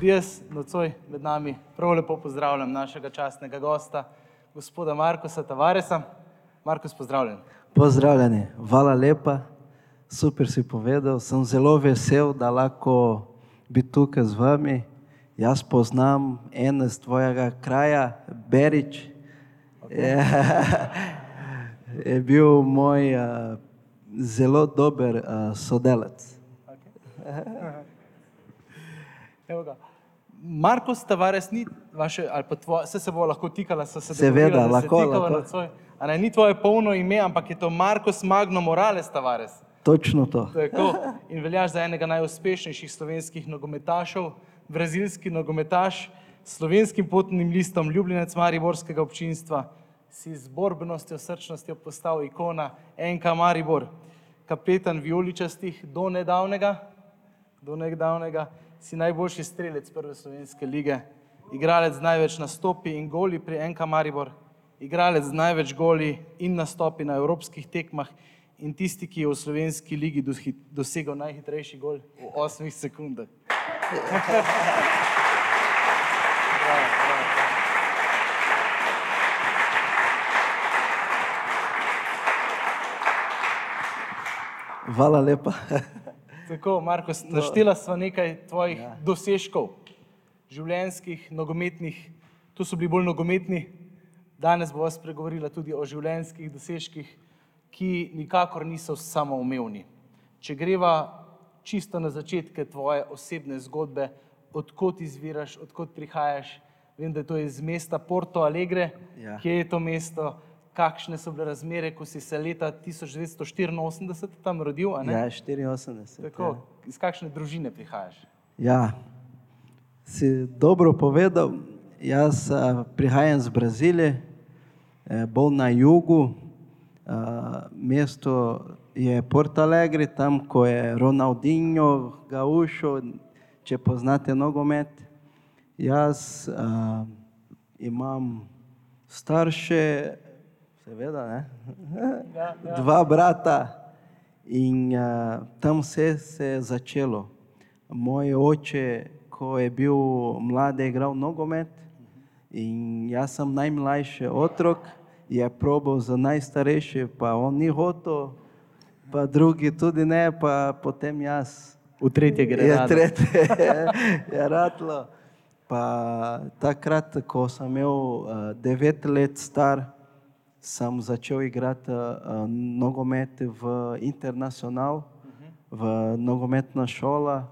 Tudi jaz nocoj med nami prav lepo pozdravljam našega častnega gosta, gospoda Markosa Tavaresa. Markos, pozdravljen. Pozdravljeni, hvala lepa, super si povedal. Sem zelo vesel, da lahko bi tukaj z vami. Jaz poznam eno iz tvojega kraja, Berič. Je, je bil moj uh, zelo dober uh, sodelavec. Evo ga. Markos Tavares ni vaše, ali pa tvoje, vse se bo lahko tikala, so se Seveda, dogovorila, da se lahko, tikava lahko. A ne, ni tvoje polno ime, ampak je to Markos Magno Morales Tavares. Točno to. Tako. In veljaš za enega najuspešnejših slovenskih nogometašev, brazilski nogometaš, slovenskim potnim listom, ljubljenec Mariborskega občinstva, si z borbenostjo, srčnostjo postal ikona NK Maribor, kapetan vijoličastih do nedavnega, do nedavnega si najboljši strelec prve slovenske lige, igralec z največ nastopi in goli pri NK Maribor, igralec z največ goli in nastopi na evropskih tekmah in tisti, ki je v slovenski ligi dosegel najhitrejši gol v 8 sekundah. Hvala lepa. Tako, Marko, naštela sva nekaj tvojih ja. dosežkov, življenjskih, nogometnih, tu so bili bolj nogometni, danes bova spregovorila tudi o življenjskih dosežkih, ki nikakor niso samoumevni. Če greva čisto na začetke tvoje osebne zgodbe, odkot izviraš, odkot prihajaš, vem, da je to iz mesta Porto Alegre, Ja. kje je to mesto, kakšne so bile razmere, ko si se leta 1984 tam rodil, a ne? Ja, 84. Tako, iz kakšne družine prihajaš? Ja, si dobro povedal. Jaz uh, prihajam iz Brazilije, eh, bolj na jugu. Uh, mesto je Porto Alegre, tam, ko je Ronaldinho, Gaúcho, če poznate nogomet. Jaz uh, imam starše, seveda, ne? Ja, ja. dva brata in uh, tam vse se je začelo. Moj oče, ko je bil mlad, je igral nogomet in jaz sem najmlajši otrok, je probal za najstarejši, pa on ni hotel, pa drugi tudi ne, pa potem jaz. V tretje gre. Je rado. tretje, je ratlo. Pa takrat, ko sem imel uh, devet let star, sem začel igrati uh, nogomet v Internacional, v nogometna šola.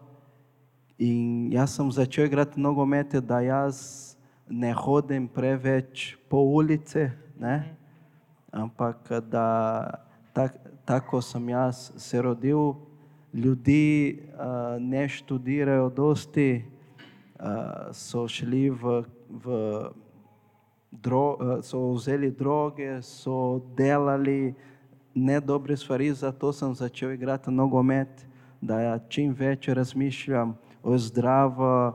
In jaz sem začel igrati nogomet, da jaz ne hodim preveč po ulici, ne? ampak da tak, tako sem jaz se rodil. Ljudi uh, ne študirajo dosti, uh, so šli v, v dro, uh, so vzeli droge, so delali nedobre stvari, zato sem začel igrati nogomet, da ja čim več razmišljam o zdravo,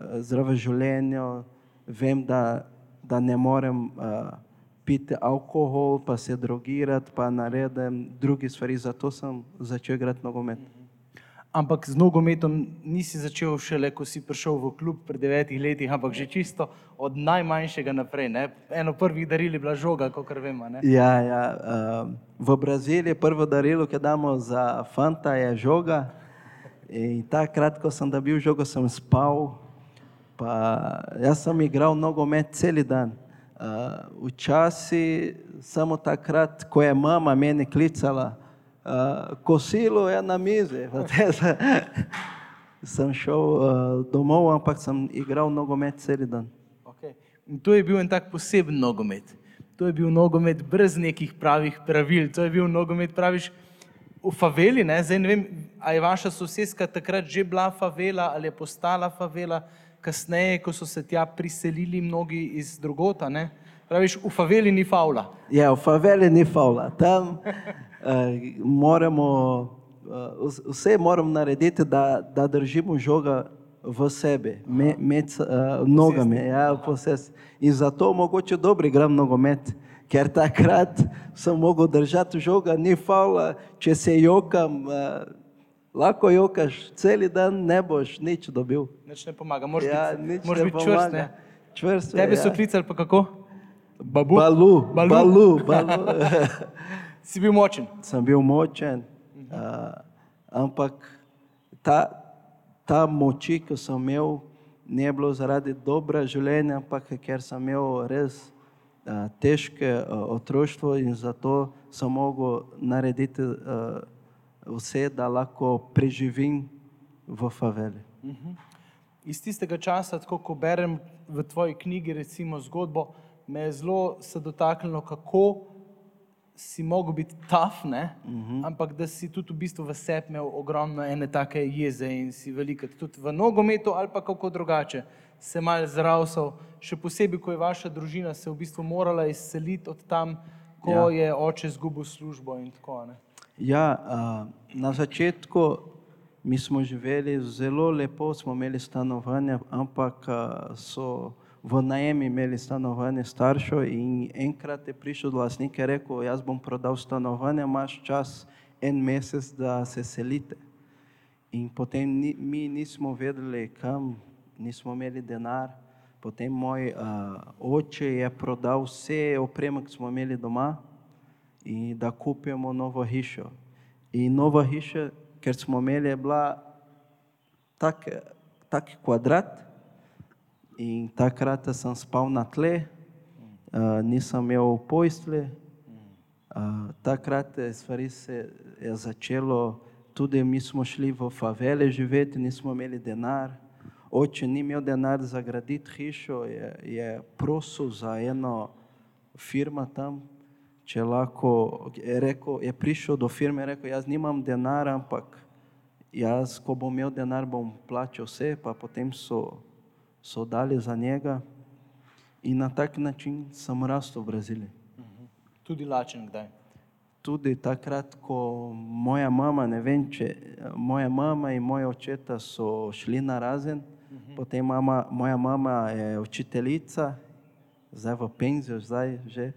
eh, zdravem življenju. Vem, da, da ne morem uh, piti alkohol, pa se drogirati, pa naredim druge stvari, zato sem začel igrati nogomet. Ampak z nogometom nisi začel šele, ko si prišel v klub pred devetih letih, ampak že čisto od najmanjšega naprej. Ne? Eno prvih daril je bila žoga, kot vemo. Ja, ja, uh, v Braziliji prvo darilo, ki damo za fanta, je žoga. In takrat, ko sem dobil žogo, sem spal. Pa jaz sem igral nogomet cel dan. Uh, včasih samo takrat, ko je mama meni klicala, uh, kosilo je na mizi. Sem- šel uh, domov, ampak sem igral nogomet cel dan. Okay. In to je bil en tak poseben nogomet. To je bil nogomet brez nekih pravih pravil. To je bil nogomet, praviš, v faveli. Ne? Zdaj ne vem, ali je vaša sosedska takrat že bila favela ali je postala favela, kasneje, ko so se tja priselili mnogi iz drugota. Ne? Praviš, v faveli ni favla. Ja, v faveli ni faula. Tam moramo, uh, vse moramo narediti, da, da držimo žoga v sebi, me, med uh, nogami. Ja, posest. In zato mogoče dobro igram nogomet, ker takrat sem mogel držati žoga, ni faula, če se jokam, uh, Lahko jokaš, celi dan ne boš nič dobil. Nič ne pomaga, moraš Ja, biti, moraš biti čvrst. Ne? Čvrst, Tebe so ja. klicali pa kako? Babu? Balu, Balu. balu, balu. Si bil močen. sem bil močen, uh, ampak ta, ta moči, ki sem imel, je bilo zaradi dobra življenja, ampak ker sem imel res uh, težke uh, otroštvo in zato sem mogel narediti uh, vse, da lahko preživim v faveli. Iz tistega časa, tako ko berem v tvoji knjigi, recimo zgodbo, me je zelo se dotaknilo, kako si mogel biti taf, uh -huh. ampak da si tudi v bistvu v sebi imel ogromno ene take jeze in si veliko, tudi v nogometu ali pa kako drugače, se mal zravsal, še posebej, ko je vaša družina se v bistvu morala izseliti od tam, ko ja. Je oče izgubil službo in tako. Ne? Ja, uh, na začetku mi smo živeli zelo lepo, smo imeli stanovanje, ampak uh, so v najem imeli stanovanje staršev in enkrat je prišel do lastnika in rekel, jaz bom prodal stanovanje, imaš čas en mesec, da se selite. In potem ni, mi nismo vedeli, kam, nismo imeli denar. Potem moj uh, oče je prodal vse opreme, ki smo imeli doma, in da kupimo novo hišo. In nova hiša, ker smo imeli, je bila tak, tak kvadrat, in takrat sem spal na tle, uh, nisem imel postelje. Uh, takrat je stvari se je začelo, tudi mi smo šli v favele živeti, nismo imeli denar. Oče ni imel denar za graditi hišo, je, je prosil za eno firmo tam, če lahko, je, rekel, je prišel do firme in rekel, jaz nimam denar, ampak jaz, ko bom imel denar, bom plačal vse, pa potem so, so dali za njega. In na tak način sem rastel v Braziliji. Tudi lačen kdaj. Tudi takrat, ko moja mama, ne vem, če moja mama in moj očeta so šli na razen, uh -huh. potem mama, moja mama je učiteljica, zdaj v penzijo, zdaj že.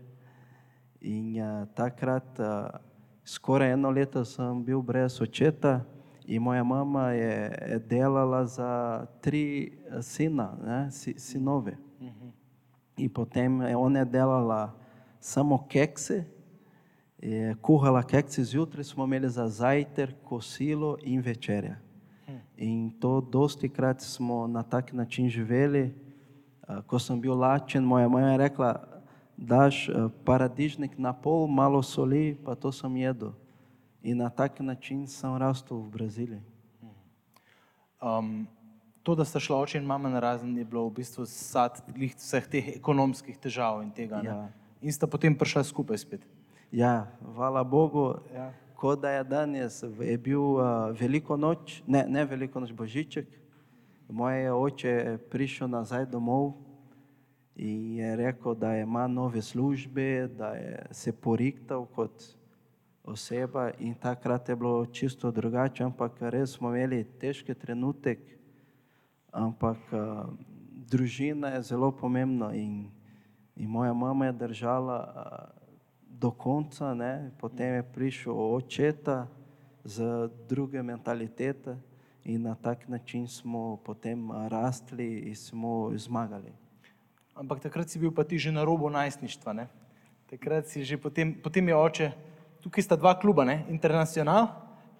In uh, takrat, uh, skoraj eno leto sem bil brez očeta in moja mama je, je delala za tri sina, ne, si, sinove. Uh -huh. In potem ona je delala samo kekse, je kuhala kekse zjutraj, smo imeli za zajtrk, kosilo in večerja. In to dosti krat smo na tak način živeli. Ko sem bil lačen, moja mama je rekla, daš paradižnik na pol, malo soli, pa to sem jedel. In na tak način sem rastel v Braziliji. Um, to, da sta šla oče in mama na razen, je bilo v bistvu sad vseh teh ekonomskih težav in tega. ne. Ja. In sta potem prišla skupaj spet. Ja, hvala Bogu, Ja. kot da je danes je bil uh, veliko noč, ne, ne veliko noč Božiček. Moj oče je prišel nazaj domov in je rekel, da ima nove službe, da je se poriktal kot oseba in takrat je bilo čisto drugače, ampak res smo imeli težki trenutek, ampak uh, družina je zelo pomembna in, in moja mama je držala uh, do konca, ne? potem je prišel očeta z druge mentalitete in na tak način smo potem rastli in smo zmagali. Ampak takrat si bil pa ti že na robu najstništva. Ne? Takrat si že potem, potem je oče, tukaj sta dva kluba, ne? Internacional,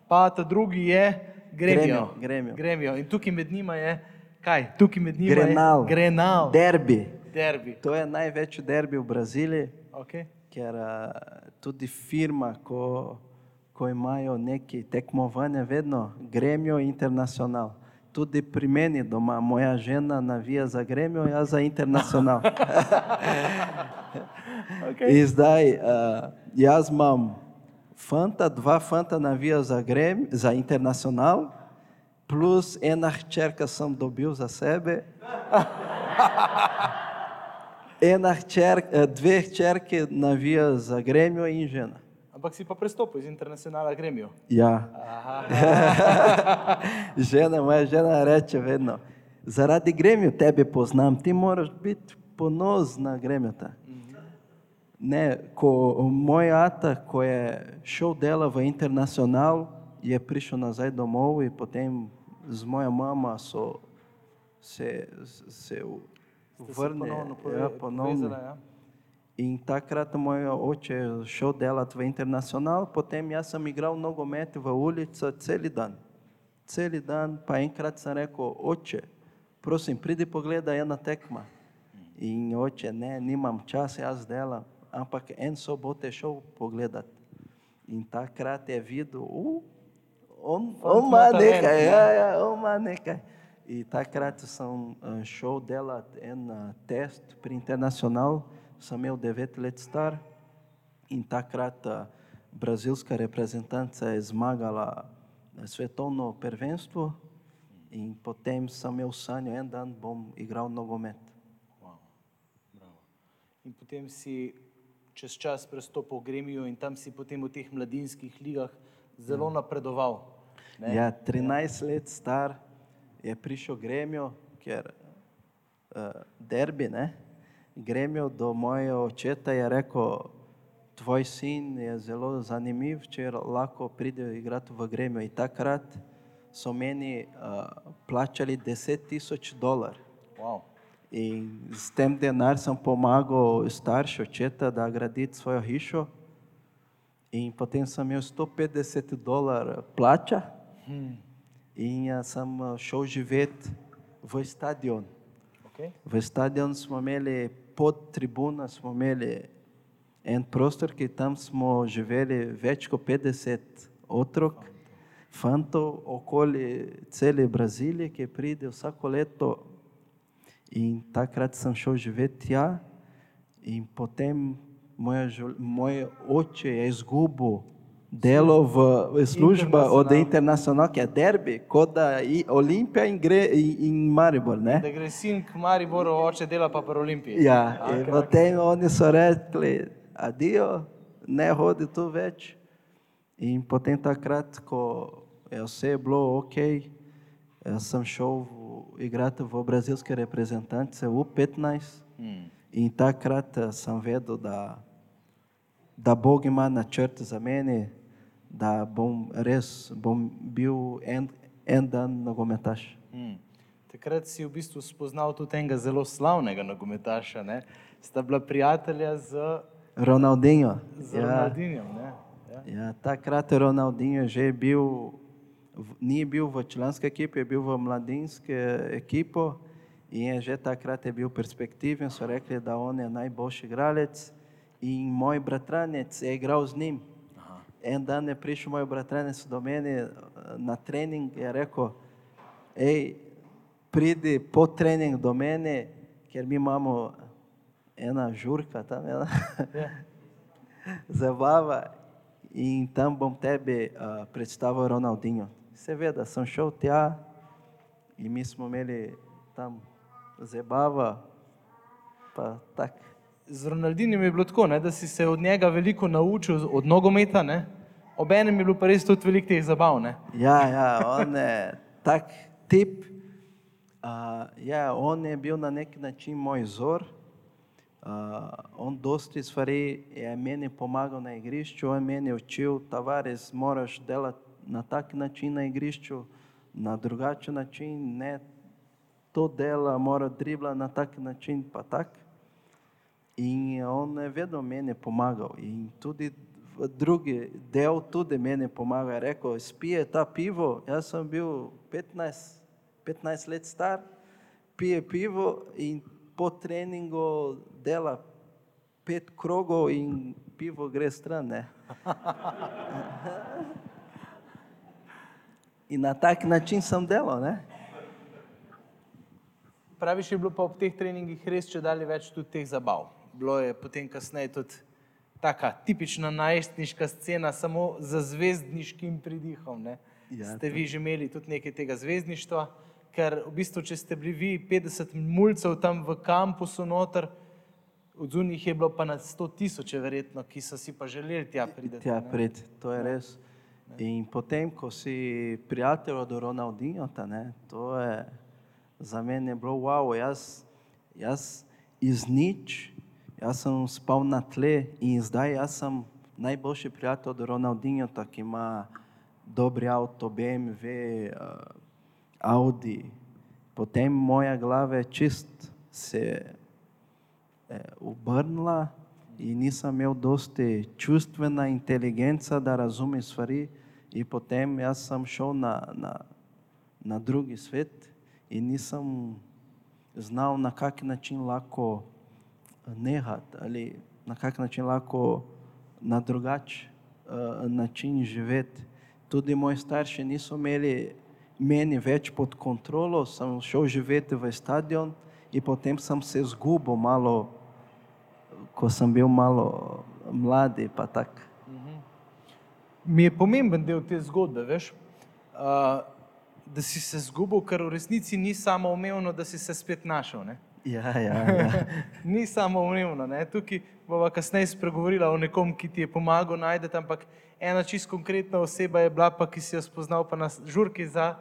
pa ta drugi je Gremio. Gremio, Gremio. In tukaj med njima je, kaj? Tukaj med njima Grenal. je Grenal. Derbi. Derbi. To je največji derbi v Braziliji, Okay. ker a, tudi firma, ko, ko imajo neki tekmovanje, vedno Gremio Internacional. Tudi pri meni doma, moja žena navija za Gremio, jaz za Internacional. Okay. In zdaj uh, jaz imam fanta, dva fanta navija za, grem, za internacional, plus ena hčerka sem dobil za sebe. Ena hčer, eh, dve hčerke navija za gremio in žena. Ampak si pa prestopil iz Internacionala Gremio. Ja. žena, moja žena reče vedno, zaradi gremio tebe poznam, ti moraš biti ponos na Ne, ko moj ata, ko je šel dela v internacional, je prišel nazaj domov in potem z mojo mamo so se, se vrnili. ponovno pove- ja, ponovno. povezala, ja? In takrat moj oče šel delati v internacional, potem jaz sem igral nogomet v ulici cel dan. Cel dan, pa enkrat sem rekel, oče, prosim, pridi pogledaj ena tekma. In oče, ne, nimam čas, jaz delam, ampak en sobot je šel pogledat. In takrat je videl, uh, on, on ima nekaj, ne? ja, ja, on ima nekaj. In takrat sem eh, šel delati en eh, test pri internacional, sem imel devet let star in takrat eh, brazilska reprezentanca je zmagala svetovno prvenstvo in potem sem imel sanjo, en dan bom igral nogomet. Wow. Bravo. In potem si čez čas prestopil v Gremijo in tam si potem v teh mladinskih ligah zelo napredoval. Ne? Ja, 13 let star je prišel Gremijo, ker uh, derbi, ne? Gremijo do mojega očeta je rekel, tvoj sin je zelo zanimiv, če lahko pride igrati v Gremijo. In takrat so meni uh, plačali 10 tisoč dolarjev. Wow. In s tem denar sem pomagal staršu očeta, da gradi svojo hišo. In potem sem imel 150 dolarjev plača. In jaz sem šel živeti v stadion. Okay. V stadion smo imeli pod tribuna, smo imeli en prostor, ki tam smo živeli več kot 50 otrok, fantov okoli cele Brazilije, ki pride vsako leto. In takrat sem šel živeti tja in potem moja, moj oče je izgubil delo v, v služba od Internacional. Ki je derbi, kot da i Olimpija in, gre, in, in Maribor. Ne? Da gre sin k Mariboru, oče dela pa pri Olimpiji. Ja, in Okej, potem oni so rekli, adijo, ne hodi tu več. In potem takrat, ko je vse bilo ok, sem šel v, igrati v brazilske reprezentance v 15 Hmm. in takrat eh, sem vedel, da, da Bog ima načrt za mene, da bom res bom bil en, en dan nogometaš. Hmm. Takrat si v bistvu spoznal tudi enega zelo slavnega nogometaša. Ne? Sta bila prijatelja z, Ronaldinho. z ja. Ronaldinjem. Ne? Ja. Ja, takrat je Ronaldinho že bil, ni bil v članski ekipi, je bil v mladinski ekipo in je že takrat je bil perspektiven, so rekli, da on je najboljši igralec in moj bratranec je igral z njim. En dan je prišel moj bratranec do mene eh, na trening in je rekel, hej, pridi po trening do mene, ker mi imamo ena žurka tam, ena, Ja. zabava in tam bom tebi uh, predstavil Ronaldinho. Seveda, sem šel tja in mi smo imeli tam zabava. Z Ronaldinjem je bilo tako, ne, da si se od njega veliko naučil, od nogometa, ne? obenem je bilo pa res tudi veliko teh zabav. Ne? Ja, ja, on je tak tip. Uh, ja, on je bil na neki način moj vzor. Uh, on dosti stvari je meni pomagal na igrišču, on meni je učil, tavares, moraš delati na tak način na igrišču, na drugačen način, ne to dela, mora dribla na tak način, pa tak. In on je vedno meni pomagal. In tudi drugi del tudi meni pomaga. Je Rekel, spije ta pivo, jaz sem bil 15, 15 let star, pije pivo in po treningu dela pet krogov in pivo gre stran. In na tak način sem delal. Ne? Praviš, je bilo pa ob teh treningih res če dalje več tudi teh zabav. Bilo je potem kasneje tudi taka tipična najstniška scena, samo za zvezdniškim pridihom. Ne? Ja, ste vi že imeli tudi nekaj tega zvezdništva, ker v bistvu, če ste bili vi 50 mulcev tam v kampusu noter, od zunih je bilo pa na 100 tisoče verjetno, ki so si pa želeli tja priti. Tja prid, to je res. In potem, ko si prijatelj od Ronaldinho, ne, to je za mene bilo wow. Jaz, jaz iz nič, jaz sem spal na tle in zdaj jaz sem najboljši prijatelj od Ronaldinho, ki ima dobri avto, BMW, uh, Audi. Potem moja glava je čist se eh, obrnila in nisem imel dosti čustvena inteligenca, da razumem stvari. In potem jaz sem šel na, na, na drugi svet in nisem znal, na kak način lahko nehati ali na kak način lahko na drugačen uh, način živeti. Tudi moji starši niso imeli meni več pod kontrolo, sem šel živeti v stadion in potem sem se zgubil malo, ko sem bil malo mladi, pa tako. Mi je pomemben del te zgodbe, veš, uh, da si se zgubil, ker v resnici ni samo umevno, da si se spet našel. Ne? Ja, ja, ja. ni samo umevno. Ne? Tukaj bomo kasneje spregovorila o nekom, ki ti je pomagal najti, ampak ena čist konkretna oseba je bila, pa, ki si jo spoznal pa na žurki za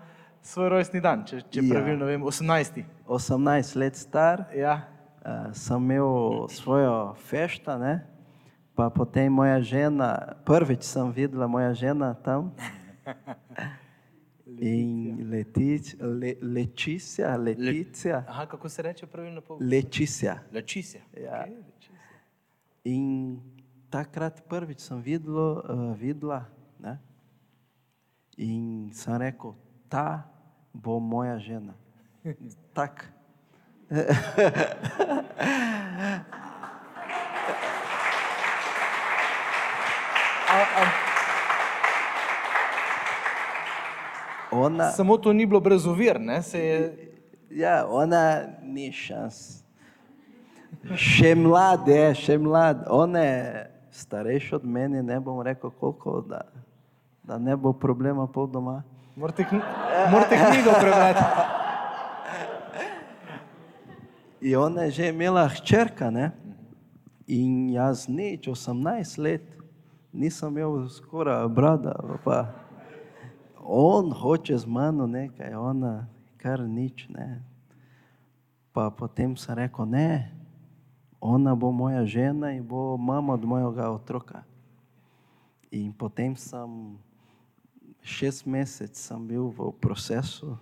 svoj rojstni dan, če, če Ja. pravilno vem, 18. 18 let star, Ja. Uh, sem imel svojo fešta, ne? pa potem moja žena, prvič sem videla moja žena tam. In letič, le, lečicija, leticija, Aha, kako se reče pravilno? Po... lečicija. Lečicija. Ja. Okay, lečicija. In takrat prvič sem videla, uh, videla ne? in sem rekel, ta bo moja žena. Tak. Ona, samo to ni bilo brez ovir, ne? Se je, ja, ona ni šans. Še mlad je, še mlad. On je starejši od mene, ne bom rekel koliko, da, da ne bo problema pol doma. morate, kn morate knjigo prebrati. In ona je že imela hčerka, ne? In jaz nič, 18 let, nisem imel skoraj brada, pa on hoče z mano nekaj, ona kar nič, ne. Pa potem sem rekel, ne, ona bo moja žena in bo mama od mojega otroka. In potem sem šest mesecev bil v procesu.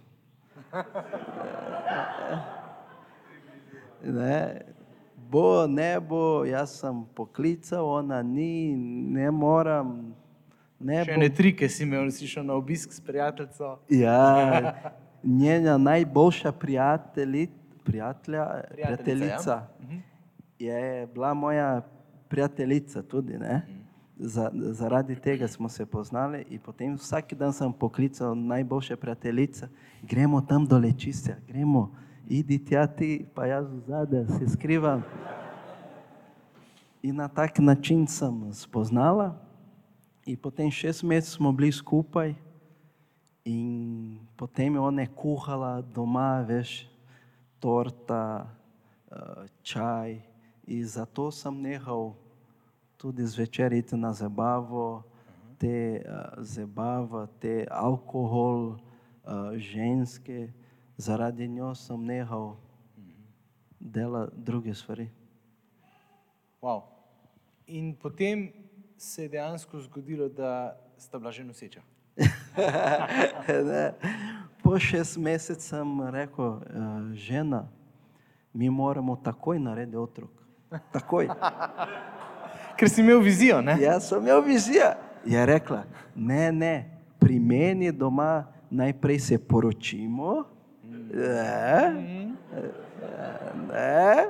Ne, bo, ne bo, jaz sem poklical, ona ni, ne moram. Ne Še bo. ene trike si imel, si šel na obisk s prijateljico. Ja, njena najboljša prijatelji, prijatelja, Prijateljica, prijateljica ja. je bila moja prijateljica tudi. Ne? Za, zaradi tega smo se poznali in potem vsak dan sem poklical najboljše prijateljice, gremo tam do lečisja, gremo, idi tja ti, pa jaz zadaj se skrivam. In na tak način sem spoznala. In potem šest mesecev smo bili skupaj. In potem je ona kuhala doma, veš, torta, eh, čaj. In zato sem nehal tudi zvečer iti na zabavo, te uh, zabava, te alkohol, uh, ženske, zaradi njo sem nehal delati druge stvari. Wow. In potem se je dejansko zgodilo, da sta bila že noseča. Po šest mesecev sem rekel, uh, žena, mi moramo takoj narediti otrok. Takoj. Ker si imel vizijo, ne? Jaz sem imel vizijo. Je rekla, ne, ne, pri meni doma najprej se poročimo, ne, ne,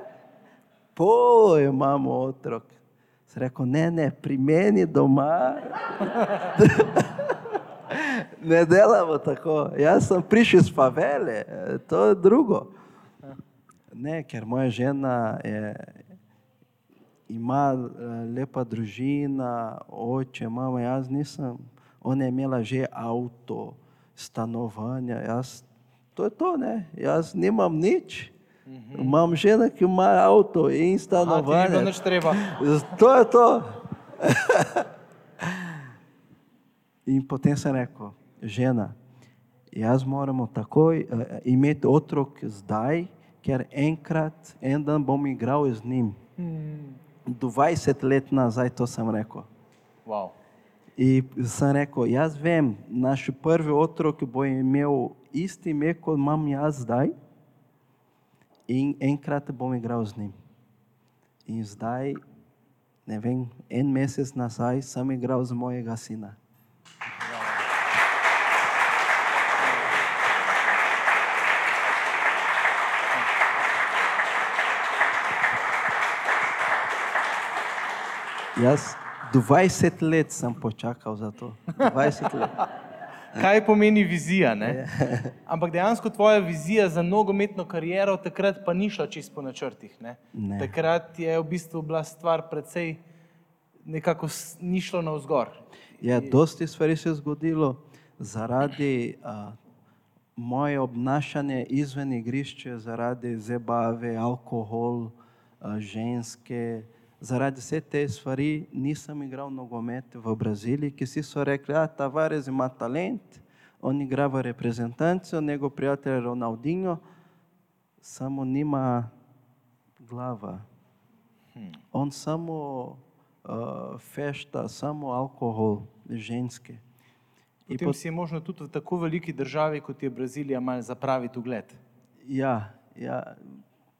po imamo otrok. Sem rekel, ne, ne, pri meni doma ne delamo tako. Jaz sem prišel iz favele, eh, to je drugo. Ne, ker moja žena je, ima lepa družina, oče, mama, jaz nisem. Ona je imela že avto, stanovanja, jaz, to je to, ne, jaz nimam nič. Imam ženo, ki ima avto in Aha, stanovanje. nič treba. To je to. In potem sem rekel, žena, jaz moramo takoj uh, imeti otrok zdaj, ker enkrat, en dan bom igral z njim. 20 let nazaj, to sem rekel. Wow. In sem rekel, jaz vem, naš prvi otrok bo imel isti ime, kot imam jaz zdaj, in enkrat bom igral z njim. In zdaj, ne vem, en mesec nazaj sem igral z mojega sina. Jaz 20 let sem počakal za to. 20 let. Kaj pomeni vizija? Ne? Ampak dejansko tvoja vizija za nogometno kariero takrat pa ni šla čisto po načrtih. Ne? Ne. Takrat je v bistvu bila stvar precej nekako ni šlo navzgor. Ja, dosti stvari se je zgodilo zaradi uh, moje obnašanje izven igrišča, zaradi zabave, alkohol, uh, ženske. Zaradi vse te stvari nisem igral nogomet v Braziliji, ki si so rekli, da Tavares ima talent, on igra v reprezentancu, njegov prijatelj Ronaldinho, samo nima glava. On samo uh, fešta, samo alkohol, ženske. Potem si je možno tudi v tako veliki državi, kot je Brazilija, malo zapraviti ugled Ja, ja,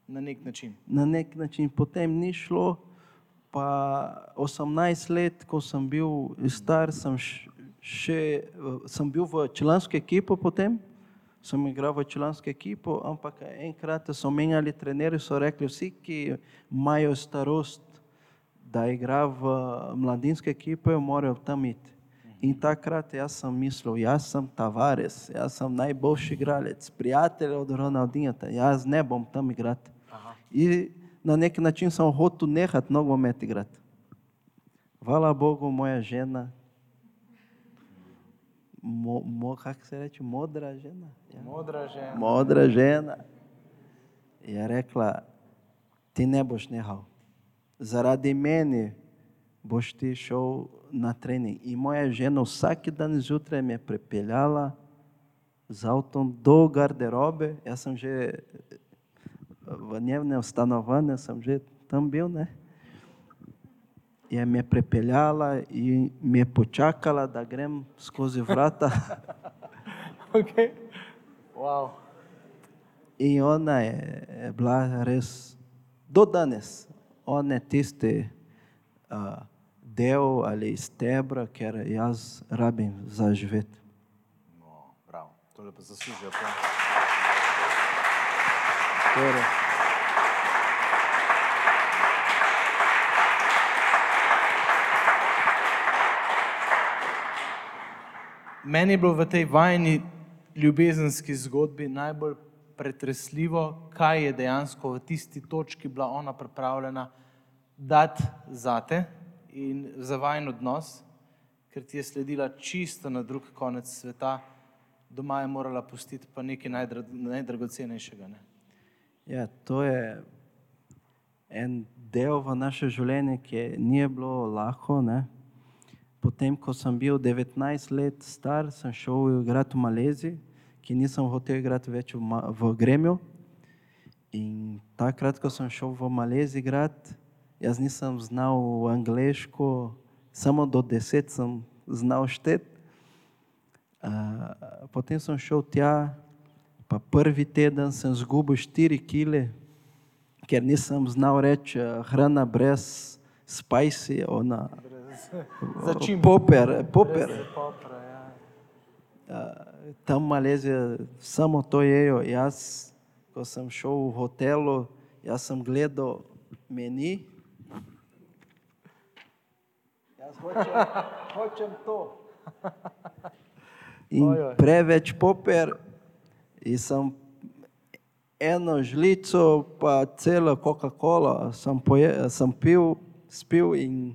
na nek način. na nek način potem ni šlo. Pa 18 let, ko sem bil star, sem še sem bil v članski ekipi potem, sem igral v članski ekipi, ampak enkrat so menjali trenerji, so rekli, vsi, ki imajo starost, da igra v mladinske ekipe, morajo tam iti. In takrat jaz sem mislil, jaz sem Tavares, jaz sem najboljši igralec, prijatelj od Ronaldinha, jaz ne bom tam igrati. In na neki način sem hotel nehati nogomet igrati. Hvala Bogu, moja žena, mo, mo, kako se reče, modra žena. Ja. Modra žena. Modra žena je rekla, ti ne boš nehal. Zaradi meni boš ti šel na trening. In moja žena vsak dan zjutraj me je pripeljala z avtom do garderobe. Jaz sem že stanovanju, sem že tam bil. Ne? Je me pripeljala in me počakala, da grem skozi vrata. Okay. Wow. In ona je je bila res, do danes, ona je tisti uh, del ali stebra, ker jaz rabim za živeti. No, bravo. Tole pa zaslužijo. prav. Torej, Meni je bilo v tej vajni ljubezenski zgodbi najbolj pretresljivo, kaj je dejansko v tisti točki bila ona pripravljena dati zate in za vajen odnos, ker ti je sledila čisto na drug konec sveta, doma je morala pustiti pa nekaj najdra, najdragocenejšega. Ne? Ja, to je en del v naše življenje, ki ni bilo lahko. Ne? Potem, ko sem bil 19 let star, sem šel igrati v Maleziji, ki nisem hotel igrati več v, v Gremiju. In takrat, ko sem šel v Maleziji igrati, jaz nisem znal angliško, samo do deset sem znal šteti. Uh, potem sem šel tja, pa prvi teden sem izgubil 4 kile, ker nisem znal reči uh, hrana brez spicy, ona Začim. poper, poper. Popra, ja. Uh, tam v Maleziji samo to jejo. Jaz, ko sem šel v hotelu, jaz sem gledal meni. Jaz hočem, hočem to. In preveč poper, in sem eno žlico, pa celo Coca-Cola sem, poje, sem pil, spil in,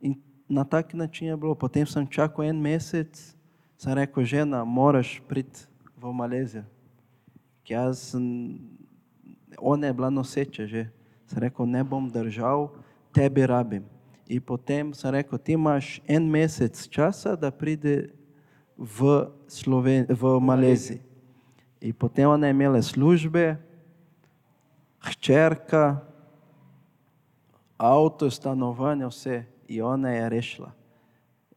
in na tak način je bilo. Potem sem čakal en mesec, sem rekel, žena, moraš priti v Malezijo. Jaz ona je bila noseča že. Sem rekel, ne bom držal, tebi rabim. In potem sem rekel, ti imaš en mesec časa, da pride v, Sloven v Maleziji. In potem ona je imela službe, hčerka, avto, stanovanje, vse. In ona je rešila.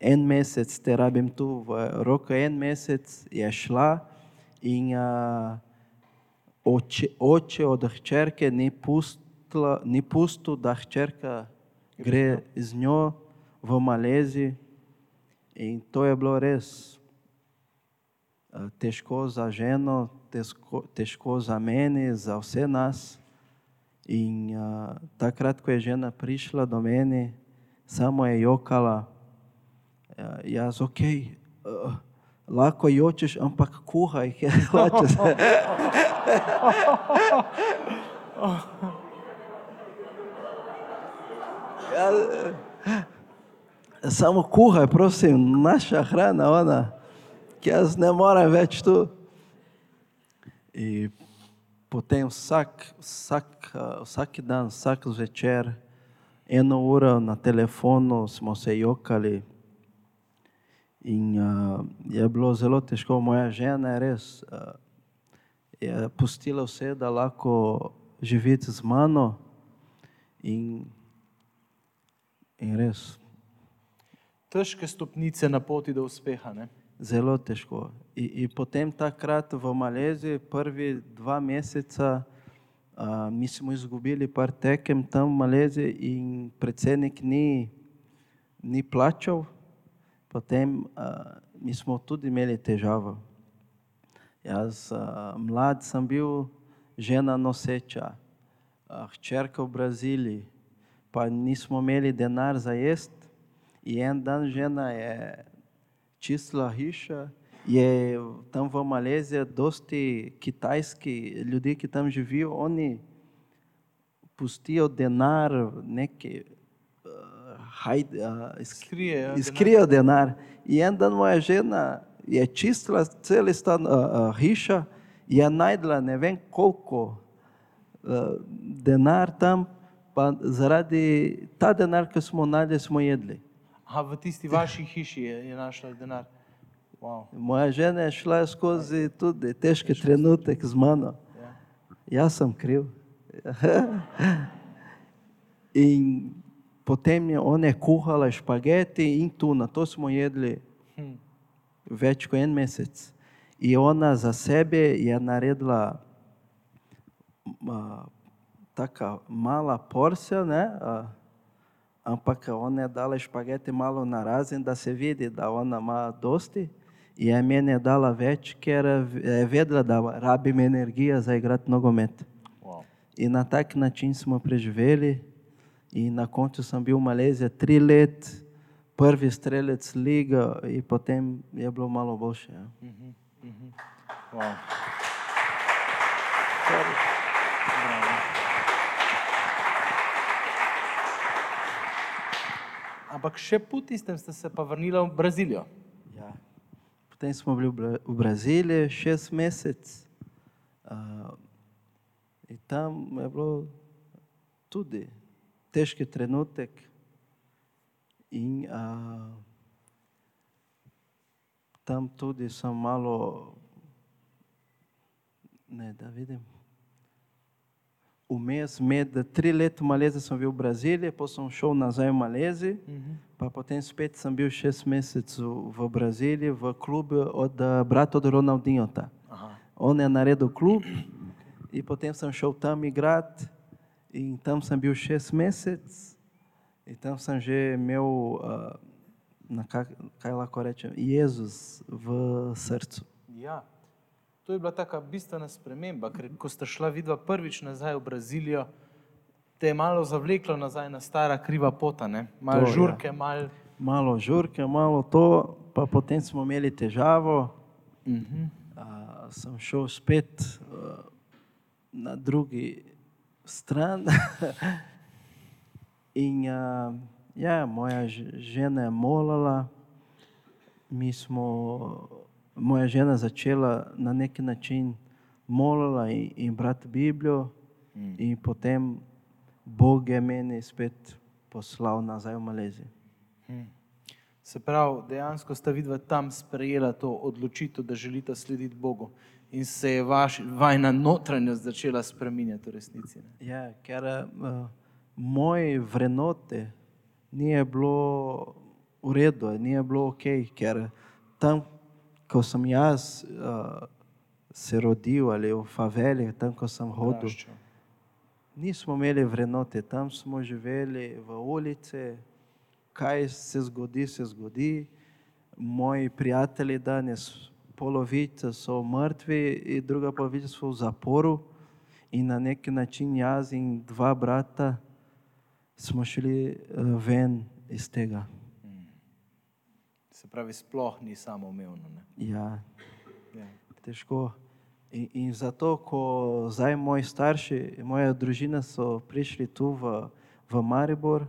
en mesec te rabim tu, v roku en mesec je šla in uh, oče, oče od hčerke ni, pustila, ni pustil, da hčerka gre z njo v Maleziji. In to je bilo res težko za ženo, težko, težko za meni, za vse nas. In uh, takrat, ko je žena prišla do mene, samo je jokala, uh, jaz ok, uh, lahko jočeš, ampak kuhaj, ker hočeš. ja, samo kuhaj, prosim, naša hrana, ona, jaz ne morem več tu. In potem vsak, vsak, uh, vsak dan, vsak zvečer, eno uro na telefonu smo se jokali. In uh, je bilo zelo težko, moja žena je res uh, je pustila vse, da lahko živi z mano. In, in res, Težke stopnice na poti do uspeha. Ne? Zelo težko. In, in potem takrat v Maleziji, prvi dva meseca, uh, mi smo izgubili par tekem tam v Maleziji in predsednik ni, ni plačal, potem uh, mi smo tudi imeli težavo. Jaz, uh, mlad sem bil, žena noseča, uh, hčerka v Braziliji, pa nismo imeli denar za jesti. In en dan žena je čistila hiša, je tam v Maleziji dosti kitajski ljudi, ki tam živijo, oni pustijo denar, neki uh, hajde, uh, Skrijejo denar. Izkrijejo denar. In en dan moja žena je čistila cel stan uh, uh, hiša, je najdla ne vem koliko uh, denar tam, pa zaradi ta denar, ki smo najdli, smo jedli. Aha, v tisti vaši hiši je, je našla denar. Wow. Moja žena je šla skozi tudi težke trenutek z mano. Ja. Jaz sem kriv. In potem je ona kuhala špageti in tuna, to smo jedli Hm. več kot en mesec. In ona za sebe je naredila uh, taka mala porcija, ne? Uh, ampak ona je dala špageti malo na razen, da se vidi, da ona ima dosti. In je meni dala več, ker je vedela, da rabim energijo za igrati nogomet. Wow. In na tak način smo preživeli. In na koncu sem bil v Maleziji tri let, prvi strelec lige, in potem je bilo malo boljše. Ja. Wow. Ampak še po tistem ste se pa vrnili v Brazilijo. Ja. Potem smo bili v Bra- v Braziliji šest mesecev. Uh, in tam je bilo tudi težki trenutek. In uh, tam tudi sem malo, ne da vidim. Vmes, med tri leta v Maleziji sem bil v Braziliji, potem sem šel nazaj v Malezijo. Pa potem spet sem bil šest mesecev v Braziliji, v klubu od brata od Ronaldinhota. Aha. On je naredil klub in potem sem šel tam igrati in tam sem bil šest mesecev in tam sem že imel, uh, na kaj lahko rečem, Jezus v srcu. Ja. To je bila taka bistvena sprememba, ker ko sta šla vidva prvič nazaj v Brazilijo, te je malo zavleklo nazaj na stara kriva pota, ne? malo To, ja. žurke, malo. Malo žurke, malo to, pa potem smo imeli težavo. Mhm. Uh, sem šel spet uh, na drugi stran. In uh, ja, moja žena je molila, mi smo, moja žena začela na neki način molila in, in brati Biblijo, Mm. in potem Bog je meni spet poslal nazaj v Malezijo. Se pravi, dejansko sta vidva tam sprejela to odločitev, da želita slediti Bogu in se je vaš, vajna notranjost začela spreminjati v resnici. Ne? Ja, ker uh, moje vrednote nije bilo v redu, nije bilo ok, ker tam, ko sem jaz uh, se rodil ali v faveli, tam, ko sem hodil, Odraščal. nismo imeli vrednote, tam smo živeli v ulici, kaj se zgodi, se zgodi. Moji prijatelji danes, polovica so mrtvi, in druga polovica so v zaporu. In na neki način jaz in dva brata smo šli eh, ven iz tega. Se pravi, sploh ni samoumevno. Ne? Ja, Ja. težko. In, in zato, ko zdaj moji starši, moja družina so prišli tu v, v Maribor,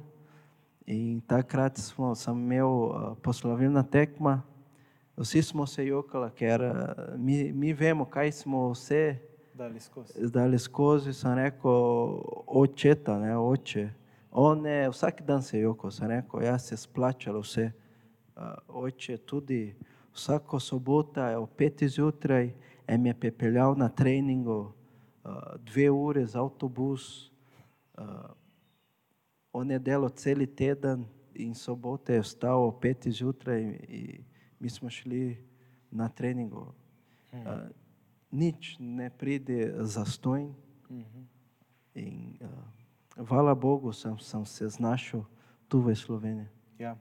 in takrat smo, sem imel uh, poslovilna tekma, vsi smo se jokali, ker uh, mi, mi vemo, kaj smo vse Dali skozi. dali skozi. Sem rekel, očeta, ne, oče. On je vsak dan se jokal, sem rekel, jaz se splačalo vse. Uh, oče tudi vsako soboto ob peti zjutraj je me pepeljal na treningu, uh, dve ure za avtobus. Uh, on je delal cel teden in sobote je vstal ob peti zjutraj in mi smo šli na treningu. Uh, nič ne pride zastojn. In uh, hvala Bogu, sem, sem se znašel tu v Sloveniji. Ja.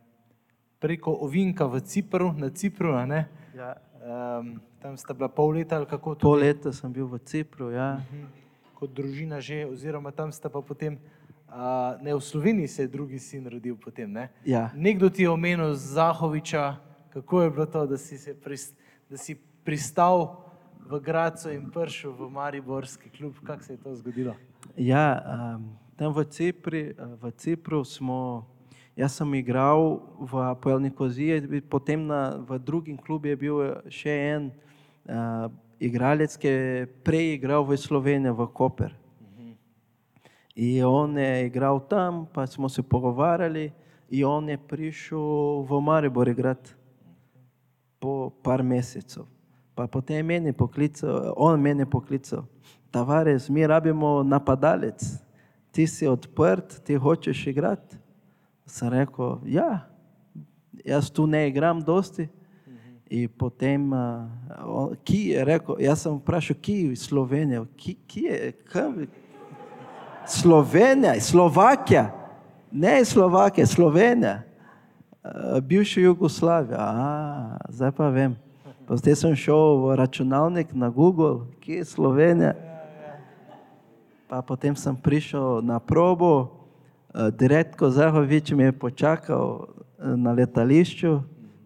Preko ovinka v Cipru, na Cipru? Ja. Um, tam sta bila pol leta ali kako Pol tudi, leta sem bil v Cipru, ja. kot družina že, oziroma tam sta pa potem, uh, ne v Sloveniji se je drugi sin rodil potem, ne? ja. Nekdo ti je omenil Zahoviča, kako je bilo to, da si, se pris, da si pristal v Gracu in prišel v Mariborski klub, kako se je to zgodilo? Ja, um, tam v, Cipri, v Cipru smo, jaz sem igral v Apoel Nikoziji, potem na, v drugim klubu je bil še en uh, igralec, ki je prej igral v Sloveniji, v Koper. In on je igral tam, pa smo se pogovarjali, in on je prišel v Maribor igrati po par mesecev. Pa potem je meni poklical, on meni poklical, Tavares, mi rabimo napadalec, ti si odprt, ti hočeš igrati. Sem rekel, ja, jaz tu ne igram dosti. In potem, uh, on- ki je rekel, jaz sem vprašal, ki je Slovenija, ki, ki je, kam, Slovenija, Slovakia, ne Slovakia, Slovenija, uh, bivša Jugoslavija. A, zdaj pa vem. Potem sem šel v računalnik na Google, kje je Slovenija. Pa potem sem prišel na probo, uh, direktko Zahovič me je počakal eh, na letališču,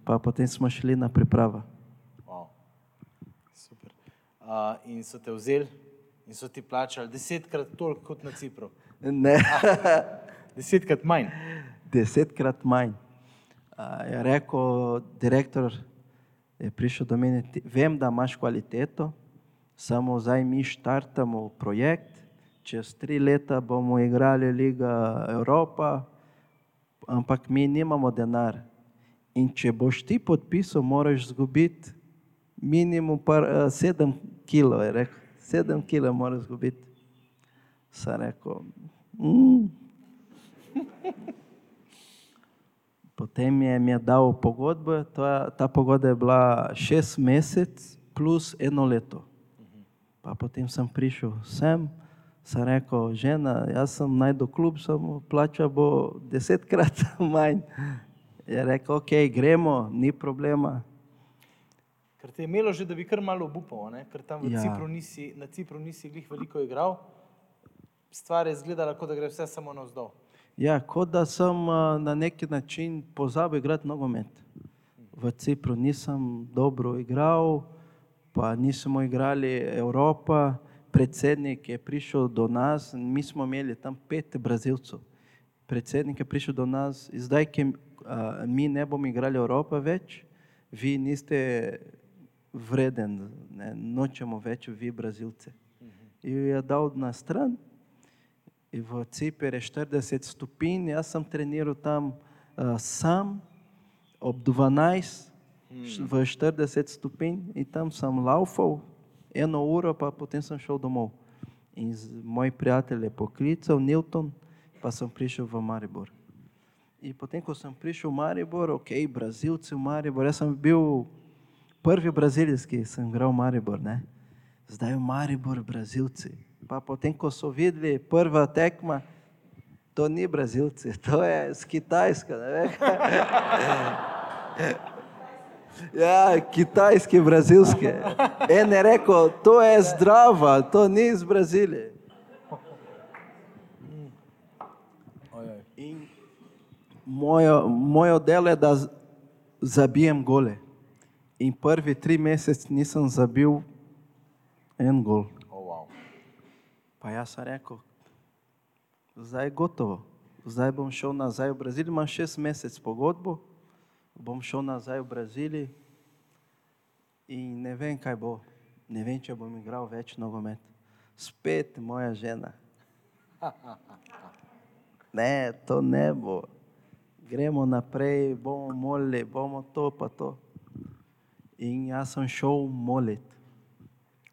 pa potem smo šli na pripravo. Wow. Super. Uh, in so te vzeli in so ti plačali desetkrat toliko kot na Cipru. Ne. Desetkrat manj. desetkrat manj. A, Je rekel direktor, je prišel do mene, "Ti- vem, da imaš kvaliteto, samo zdaj mi štartamo projekt, čez tri leta bomo igrali Liga Evropa, ampak mi nimamo denar. In če boš ti podpisal, moraš zgubiti minimum par, eh, sedem kilo, je rekel, sedem kilo moraš zgubiti. Sem rekel, mm, Potem je mi je dal pogodbo, ta, ta pogodba je bila šest mesecev plus eno leto. Pa potem sem prišel sem, sem rekel, žena, jaz sem najdel klub, samo plača bo desetkrat manj. Je rekel, ok, gremo, ni problema. Ker te je imelo že, da bi kar malo obupal, ne? ker tam Ja. Cipru nisi, na Cipru nisi glih veliko igral. Stvar je izgledala, kot da gre vse samo navzdol. Ja, kot da sem a, na neki način pozabil igrati nogomet. V Cipru nisem dobro igral, pa nismo igrali Evropa. Predsednik je prišel do nas, mi smo imeli tam pet Brazilcev. Predsednik je prišel do nas, in zdaj, ki a, mi ne bomo igrali Evropa več, vi niste vreden, ne, nočemo več vi Brazilce. In je dal na stran, In v Cipru je 40 stopinj, jaz sem treniral tam uh, sam ob 12 š- v 40 stopinj in tam sem laufal eno uro, pa potem sem šel domov. In moj prijatelj je poklical Newton, pa sem prišel v Maribor. In potem, ko sem prišel v Maribor, ok, Brazilci v Maribor, jaz sem bil prvi brazilec, ki sem igral v Maribor, ne? zdaj v Maribor Brazilci. Pa potem, ko so videli prva tekma, to ni Brazilci, to je z Kitajske. Ja, kitajski, brazilski. En je rekel, to je zdrava, to ni iz Brazilije. In mojo, mojo delo je, da zabijem gole. In prvi tri mesece nisem zabil en gol. Oh, wow. Pa jaz sem rekel, zdaj je gotovo. Zdaj bom šel nazaj v Brazilijo, imam šest mesecev pogodbo, bom šel nazaj v Brazilijo in ne vem, kaj bo. Ne vem, če bom igral več nogomet. Spet moja žena. Ne, to ne bo. Gremo naprej, bomo molili, bomo to pa to. In jaz sem šel moliti.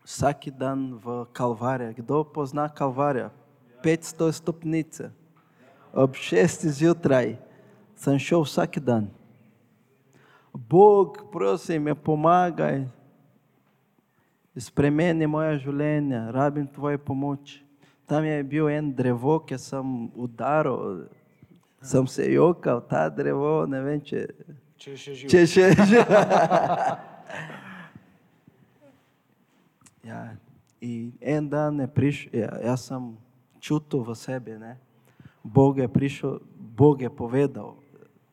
Vsak dan v Kalvariju. Kdo pozna Kalvarijo? 500 stopnice. Ob 6 zjutraj sem šel vsak dan. Bog, prosim, me pomagaj, spremeni moje življenje, rabim tvoje pomoč. Tam je bil en drevo, ki sem udaril, sem se jokal, ta drevo, ne vem, če, Če še živiš. če še že. Ja, in en dan je prišel, ja, jaz sem čutil v sebi, ne? Bog je prišel, Bog je povedal.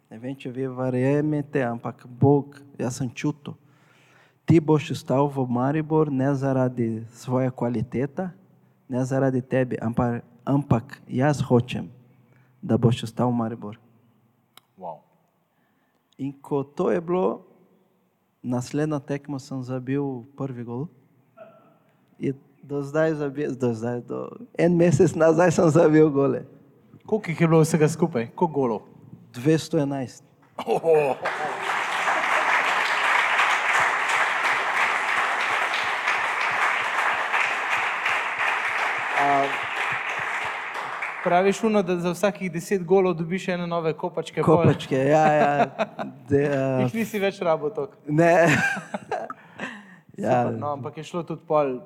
Če vi verjamete, ampak Bog, jaz sem čutil. Ti boš ostal v Maribor ne zaradi svoje kvalitete, ne zaradi tebe, ampak, ampak jaz hočem, da boš ostal v Maribor. Wow. In ko to je bilo, naslednjo tekmo sem zabil prvi gol. In do zdaj, zabil, do zdaj, do en mesec nazaj sem zabil gole. Koliko jih je bilo vsega skupaj? Koliko golov? 211. Praviš uno, da za vsakih deset golov dobiš ene nove kopačke. pol. Kopačke, ja, ja. De, uh, Jih nisi več rabo tok. ne. Ja. ja, No, ampak je šlo tudi pol.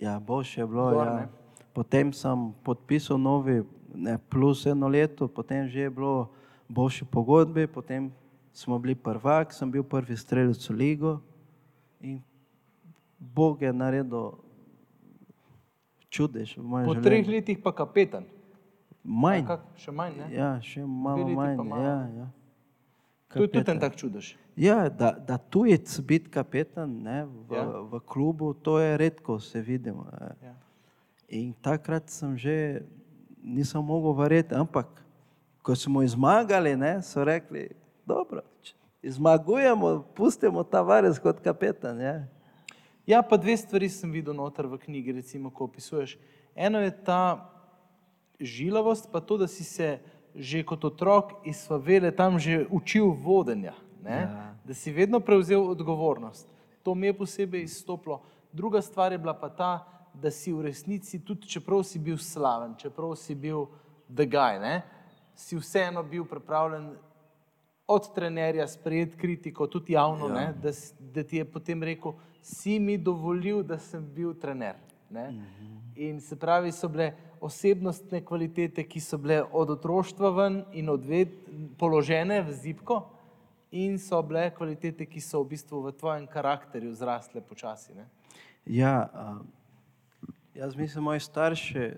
ja, boljše je bilo. Gor, Ja. ne. Potem sem podpisal novi, ne, plus eno leto, potem že je bilo boljše pogodbe, potem smo bili prvak, sem bil prvi strelec v ligo in Bog je naredil čudež v mojem Po življenju. treh letih pa kapetan. Manj. Kak, še manj, ne? Ja, še malo manj. malo. Ja, ja. To je tudi en tak čudež. Ja, da, da tujec biti kapetan ne, v, Ja. v klubu, to je redko se vidimo. Ja. In takrat sem že, nisem mogel verjeti, ampak ko smo zmagali, ne, so rekli, dobro, zmagujemo, pustimo Tavares kot kapetan. Ja. Ja, pa dve stvari sem videl noter v knjigi, recimo, ko opisuješ. Eno je ta žilavost, pa to, da si se že kot otrok iz favele tam že učil vodenja, ne? Ja. da si vedno prevzel odgovornost. To mi je posebej izstopilo. Druga stvar je bila pa ta, da si v resnici, tudi čeprav si bil slaven, čeprav si bil the guy, ne? Si vseeno bil pripravljen od trenerja sprejeti kritiko, tudi javno, Ja. ja. da, da ti je potem rekel, si mi dovolil, da sem bil trener. Ne? Mhm. In se pravi, so bile osebnostne kvalitete, ki so bile od otroštva ven in odved, položene v zipko, in so bile kvalitete, ki so v bistvu v tvojem karakterju zrasle počasi. Ne? Ja, a, jaz mislim, moji starši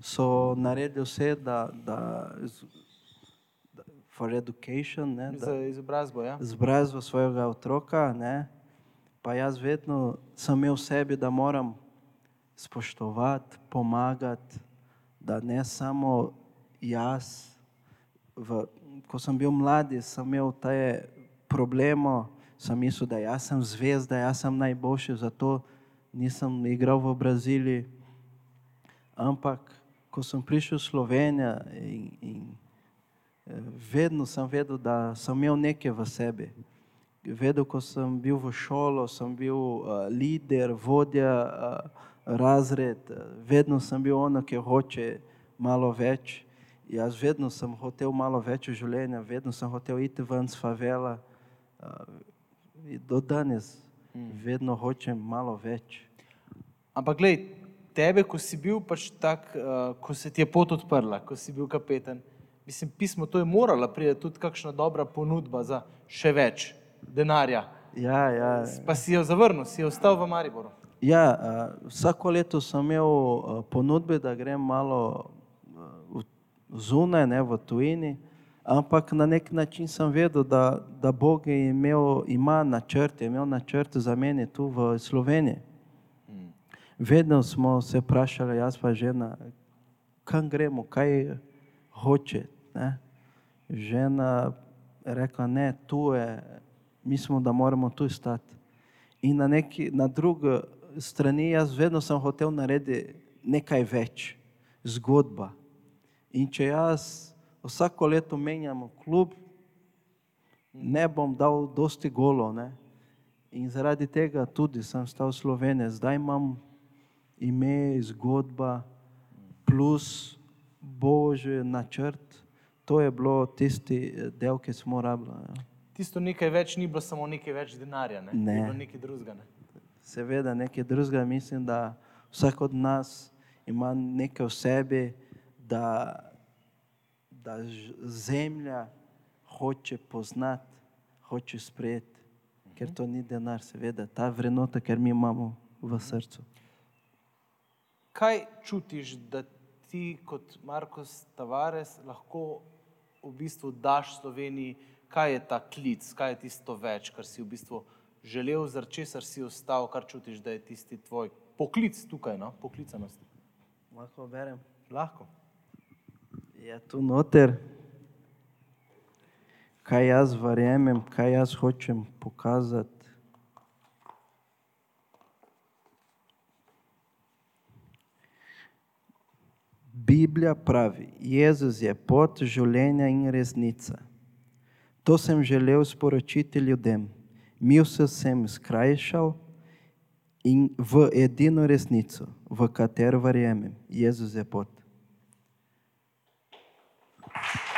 so naredili vse, da, da, da for education, ne, da, Za izobrazbo. Ja? zbrazil svojega otroka, ne, pa jaz vedno sem imel v sebi, da moram spoštovati, pomagati, da ne samo jaz, v, ko sem bil mladi, sem imel te probleme, sem mislil, da jaz sem zvezda, jaz sem najboljši, zato nisem igral v Braziliji. Ampak, ko sem prišel v Slovenijo in, in eh, vedno sem vedel, da sem imel nekaj v sebi. Vedel, ko sem bil v šolo, sem bil uh, lider, vodja, uh, razred, vedno sem bil ono, ki hoče malo več. Jaz vedno sem hotel malo več življenja, vedno sem hotel iti ven z favela. Uh, in do danes vedno hočem malo več. Ampak, glej, tebe, ko si bil pač tak, uh, ko se ti je pot odprla, ko si bil kapetan, mislim, pismo, to je morala priti tudi kakšna dobra ponudba za še več denarja. Ja, ja, Pa si jo zavrnil, si ostal v Mariboru. ja uh, vsako leto sem imel uh, ponudbe, da grem malo uh, zunaj, ne v tujini. Ampak na nek način sem vedel, da, da Bog je imel, ima načrt, je imel načrt za mene tu v Sloveniji. Vedno smo se vprašali, jaz pa žena, kam gremo, kaj hoče. Ne? Žena je rekla, ne, tu je, mislimo, da moramo tu stati. In na, neki, na drugi strani jaz vedno sem hotel narediti nekaj več, zgodba. In če jaz vsako leto menjam klub, ne bom dal dosti golov. Ne? In zaradi tega tudi sem stal slovenec. Zdaj imam ime, zgodba, plus božji načrt. To je bilo tisti eh, del, ki smo rabili. Ja. Tisto nekaj več ni bilo samo nekaj več denarja, ne? Ne. Bilo nekaj drugega. Ne? Seveda, nekaj drugega, mislim, da vsak od nas ima nekaj v sebi, da, da zemlja hoče poznati, hoče sprejeti, ker to ni denar, seveda, ta vrednota, ker mi imamo v srcu. Kaj čutiš, da ti kot Markos Tavares lahko v bistvu daš Sloveniji, kaj je ta klic, kaj je tisto več, kar si v bistvu želel, zaradi česar si ostal, kar čutiš, da je tisti tvoj poklic tukaj, no? poklicanost. Lahko berem. Lahko. Je tu noter, kaj jaz verjamem, kaj jaz hočem pokazati. Biblija pravi, Jezus je pot življenja in resnica. To sem želel sporočiti ljudem. Mil se sem skrajšal in v edino resnico, v katero verjamem, Jezus je pot. To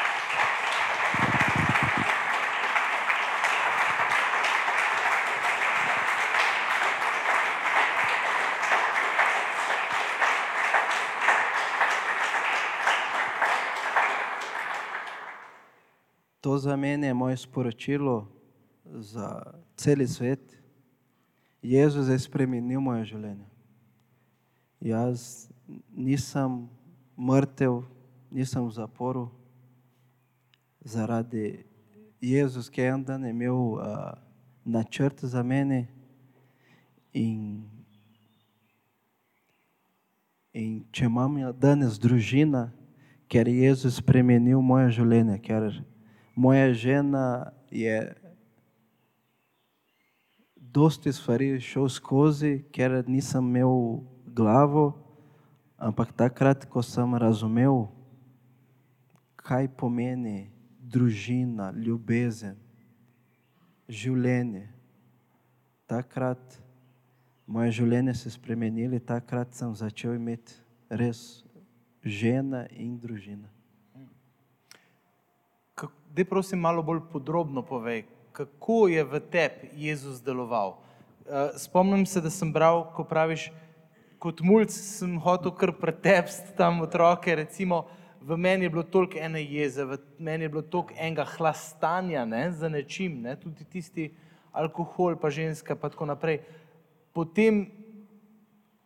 za mene je moje sporočilo za cel svet. Jezus je spremenil moje življenje. Jaz nisem mrtev, nisem v zaporu zaradi Jezus, ki je en dan imel uh, načrt za mene in, in če imam danes družina, ker je Jezus spremenil moje življenje, ker moja žena je dosti stvari šel skozi, ker nisem imel glavo, ampak takrat, ko sem razumel, kaj pomeni družina, ljubezen, življenje, takrat moje življenje se je spremenilo, takrat sem začel imeti res žena in družina. Dej prosim malo bolj podrobno povej, kako je v tebi Jezus deloval. Eh, Spomnim se, da sem bral, ko praviš, kot mulj sem hotel kar pretepsti tam otroke, recimo v meni je bilo toliko ene jeze, v meni je bilo toliko enega hlastanja ne, za nečim, ne, tudi tisti alkohol, pa ženska, pa tako naprej. Potem,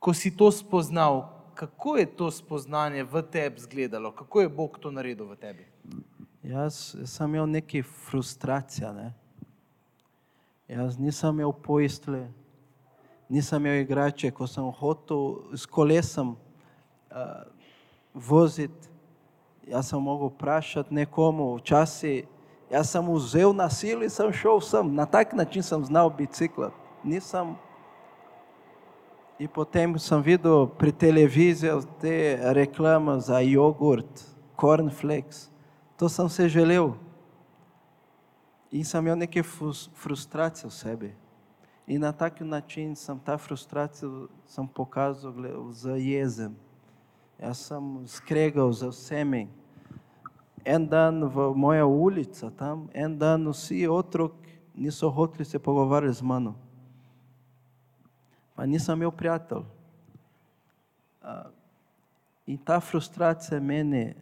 ko si to spoznal, kako je to spoznanje v tebi izgledalo, kako je Bog to naredil v tebi? Jaz sem imel neke frustracije. Ne? Jaz nisem imel pojstle, nisem imel igrače, ko sem hotel s kolesom uh, voziti. Jaz sem mogel vprašati nekomu, včasih jaz sem vzel na silu in sem šel sem. Na tak način sem znal biciklat. Nisem. In potem sem videl pri televiziji te reklame za jogurt, cornflakes. To sem se želel. In sem imel neke frus- frustracije v sebi. In na tak način sem ta frustracijo sem pokazal z jezem. Jaz sem skregal z vsemi. En dan v moja ulica tam, en dan vsi otrok niso hoteli se pogovarjati z mano. Pa nisem imel prijatelj. A, In ta frustracija meni,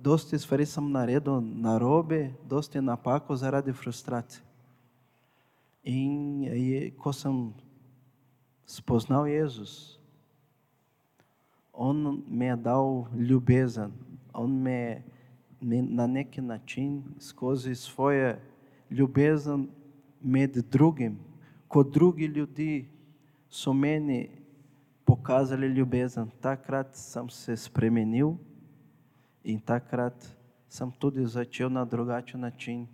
dosti stvari sem naredil narobe, dosti napako zaradi frustracije. In je, ko sem spoznal Jezus, On me je dal ljubezen, On me, me na neki način skozi svoje ljubezen med drugim, kot drugi ljudi so meni pokazali ljubezen. Takrat sem se spremenil in takrat sem tudi začel na drugačen način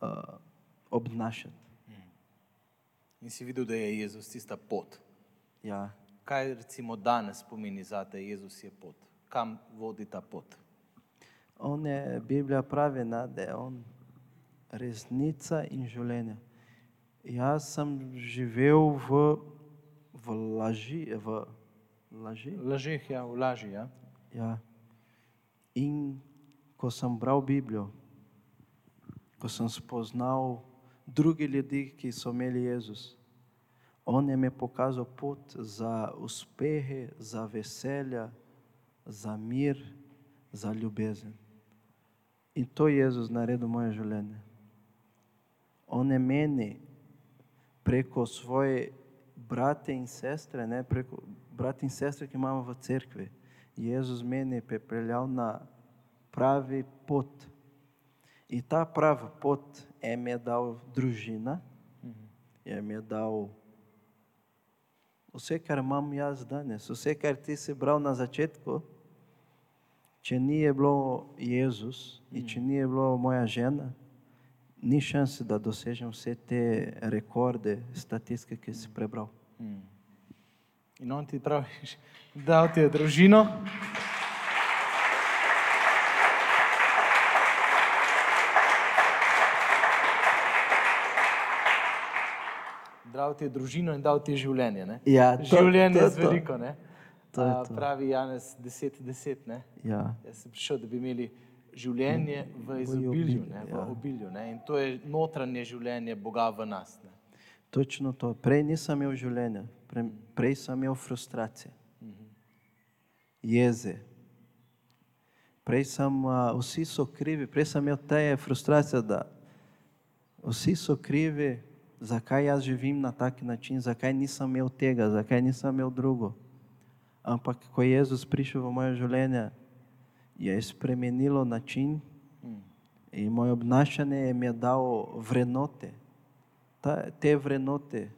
uh, obnašati. In si videl, da je Jezus tista pot. Ja. Kaj recimo danes pomeni za te, Jezus je pot? Kam vodi ta pot? On je, Biblija pravi, da je on resnica in življenje. Jaz sem živel v, v laži, v laži. Lažeh, ja, v laži, ja. Ja. In ko sem bral Biblijo, ko sem spoznal druge ljudi, ki so imeli Jezus, On je mi pokazal pot za uspehe, za veselje, za mir, za ljubezen. In to je Jezus naredil moje življenje. On je meni preko svoje brate in sestre, ne preko brate in sestre, ki imamo v cerkvi, Jezus meni pripeljal na pravi pot. In ta prava pot je mi je dal družina, je mi je dal vse, kar imam jaz danes, vse, kar ti si bral na začetku. Če ni je bilo Jezus in če ni je bilo moja žena, ni šanse, da dosežem vse te rekorde, statistike, ki si prebral. In on ti pravi, da ti je družino. Dal ti je družino in dal ti je življenje. Ne? Ja, to- življenje to je je to. veliko. Ne? To je A, to. Pravi Janez 10-10. Ne? Ja, Jaz sem prišel, da bi imeli življenje v izobilju, obilju, ne, v ja. obilju. Ne? In to je notranje življenje Boga v nas. Ne? Točno to. Prej nisem imel življenja, prej, prej sem imel frustracije, jeze. Prej sem, a, vsi so krivi, prej sem imel te frustracije, da vsi so krivi, zakaj jaz živim na tak način, zakaj nisem imel tega, zakaj nisem imel drugo. Ampak ko je Jezus prišel v moje življenje, je spremenilo način in moje obnašanje je mi je dalo vrednote. Ta, te vrednote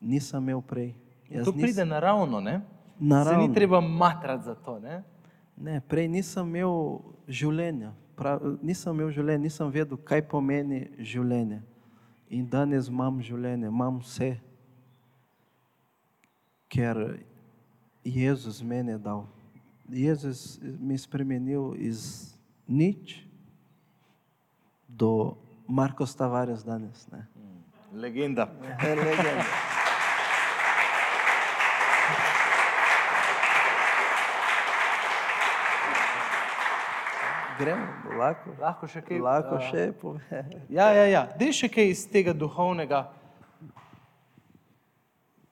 nisem imel prej. To pride naravno. Ne? Se Naravno. ni treba matrati za to. Ne? Ne, prej nisem imel življenja, prav, nisem imel življenja, nisem vedel, kaj pomeni življenje. In danes imam življenje, imam vse, ker Jezus meni je dal. Jezus mi je spremenil iz nič do Marko Stavares danes. Ne. Legenda. Legenda. Gremo, lahko. Lahko še kaj? Lahko a, še pove. Ja, ja, ja. Dej še kaj iz tega duhovnega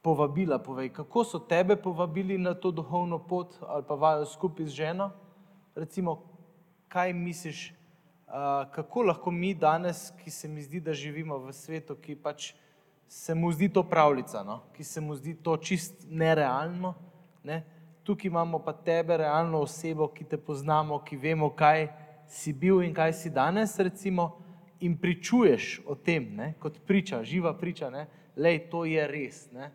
povabila. Povej, kako so tebe povabili na to duhovno pot ali pa vajo skupaj z ženo? Recimo, kaj misliš, kako lahko mi danes, ki se mi zdi, da živimo v svetu, ki pač se mu zdi to pravljica, no? ki se mu zdi to čist nerealno. Ne? Tukaj imamo pa tebe, realno osebo, ki te poznamo, ki vemo, kaj si bil in kaj si danes, recimo, in pričuješ o tem, ne? kot priča, živa priča, da to je res. Ne?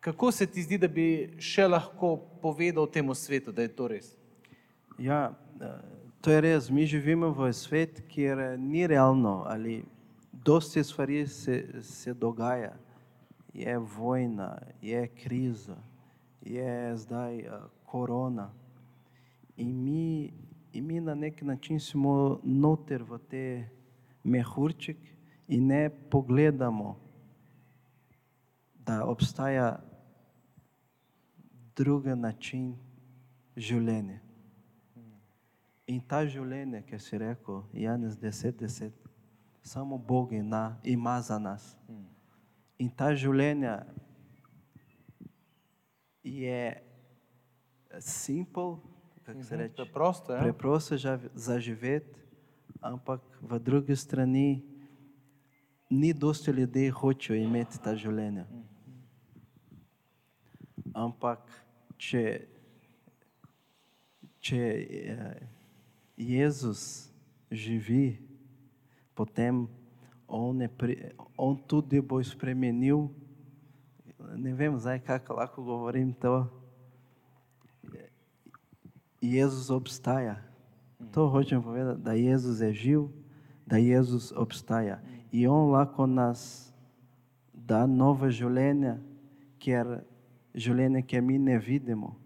Kako se ti zdi, da bi še lahko povedal temu svetu, da je to res? Ja, eh, to je res. Mi živimo v svet, kjer eh, ni realno ali dosti stvari se, se dogaja. Je vojna, je kriza, je zdaj uh, korona. In mi, in mi na nek način smo noter v te mehurček in ne pogledamo, da obstaja drugi način življenja. In ta življenje, ki si rekel, Janez 10, 10, samo Bog ima, ima za nas. In ta življenje je simpel, kako se reče, Preprosto, ja. preprosto za- zaživeti, ampak v drugi strani ni dosti ljudi hočejo imeti ta življenja. Ampak če, če Jezus živi, potem on, tudi bo spremenil, ne vem zdaj, kako lahko govorim to, Jezus obstaja. To hočem povedati, da Jezus je živ, da Jezus obstaja. In On lahko nas da nove življenje, ker življenje, ki mi ne vidimo.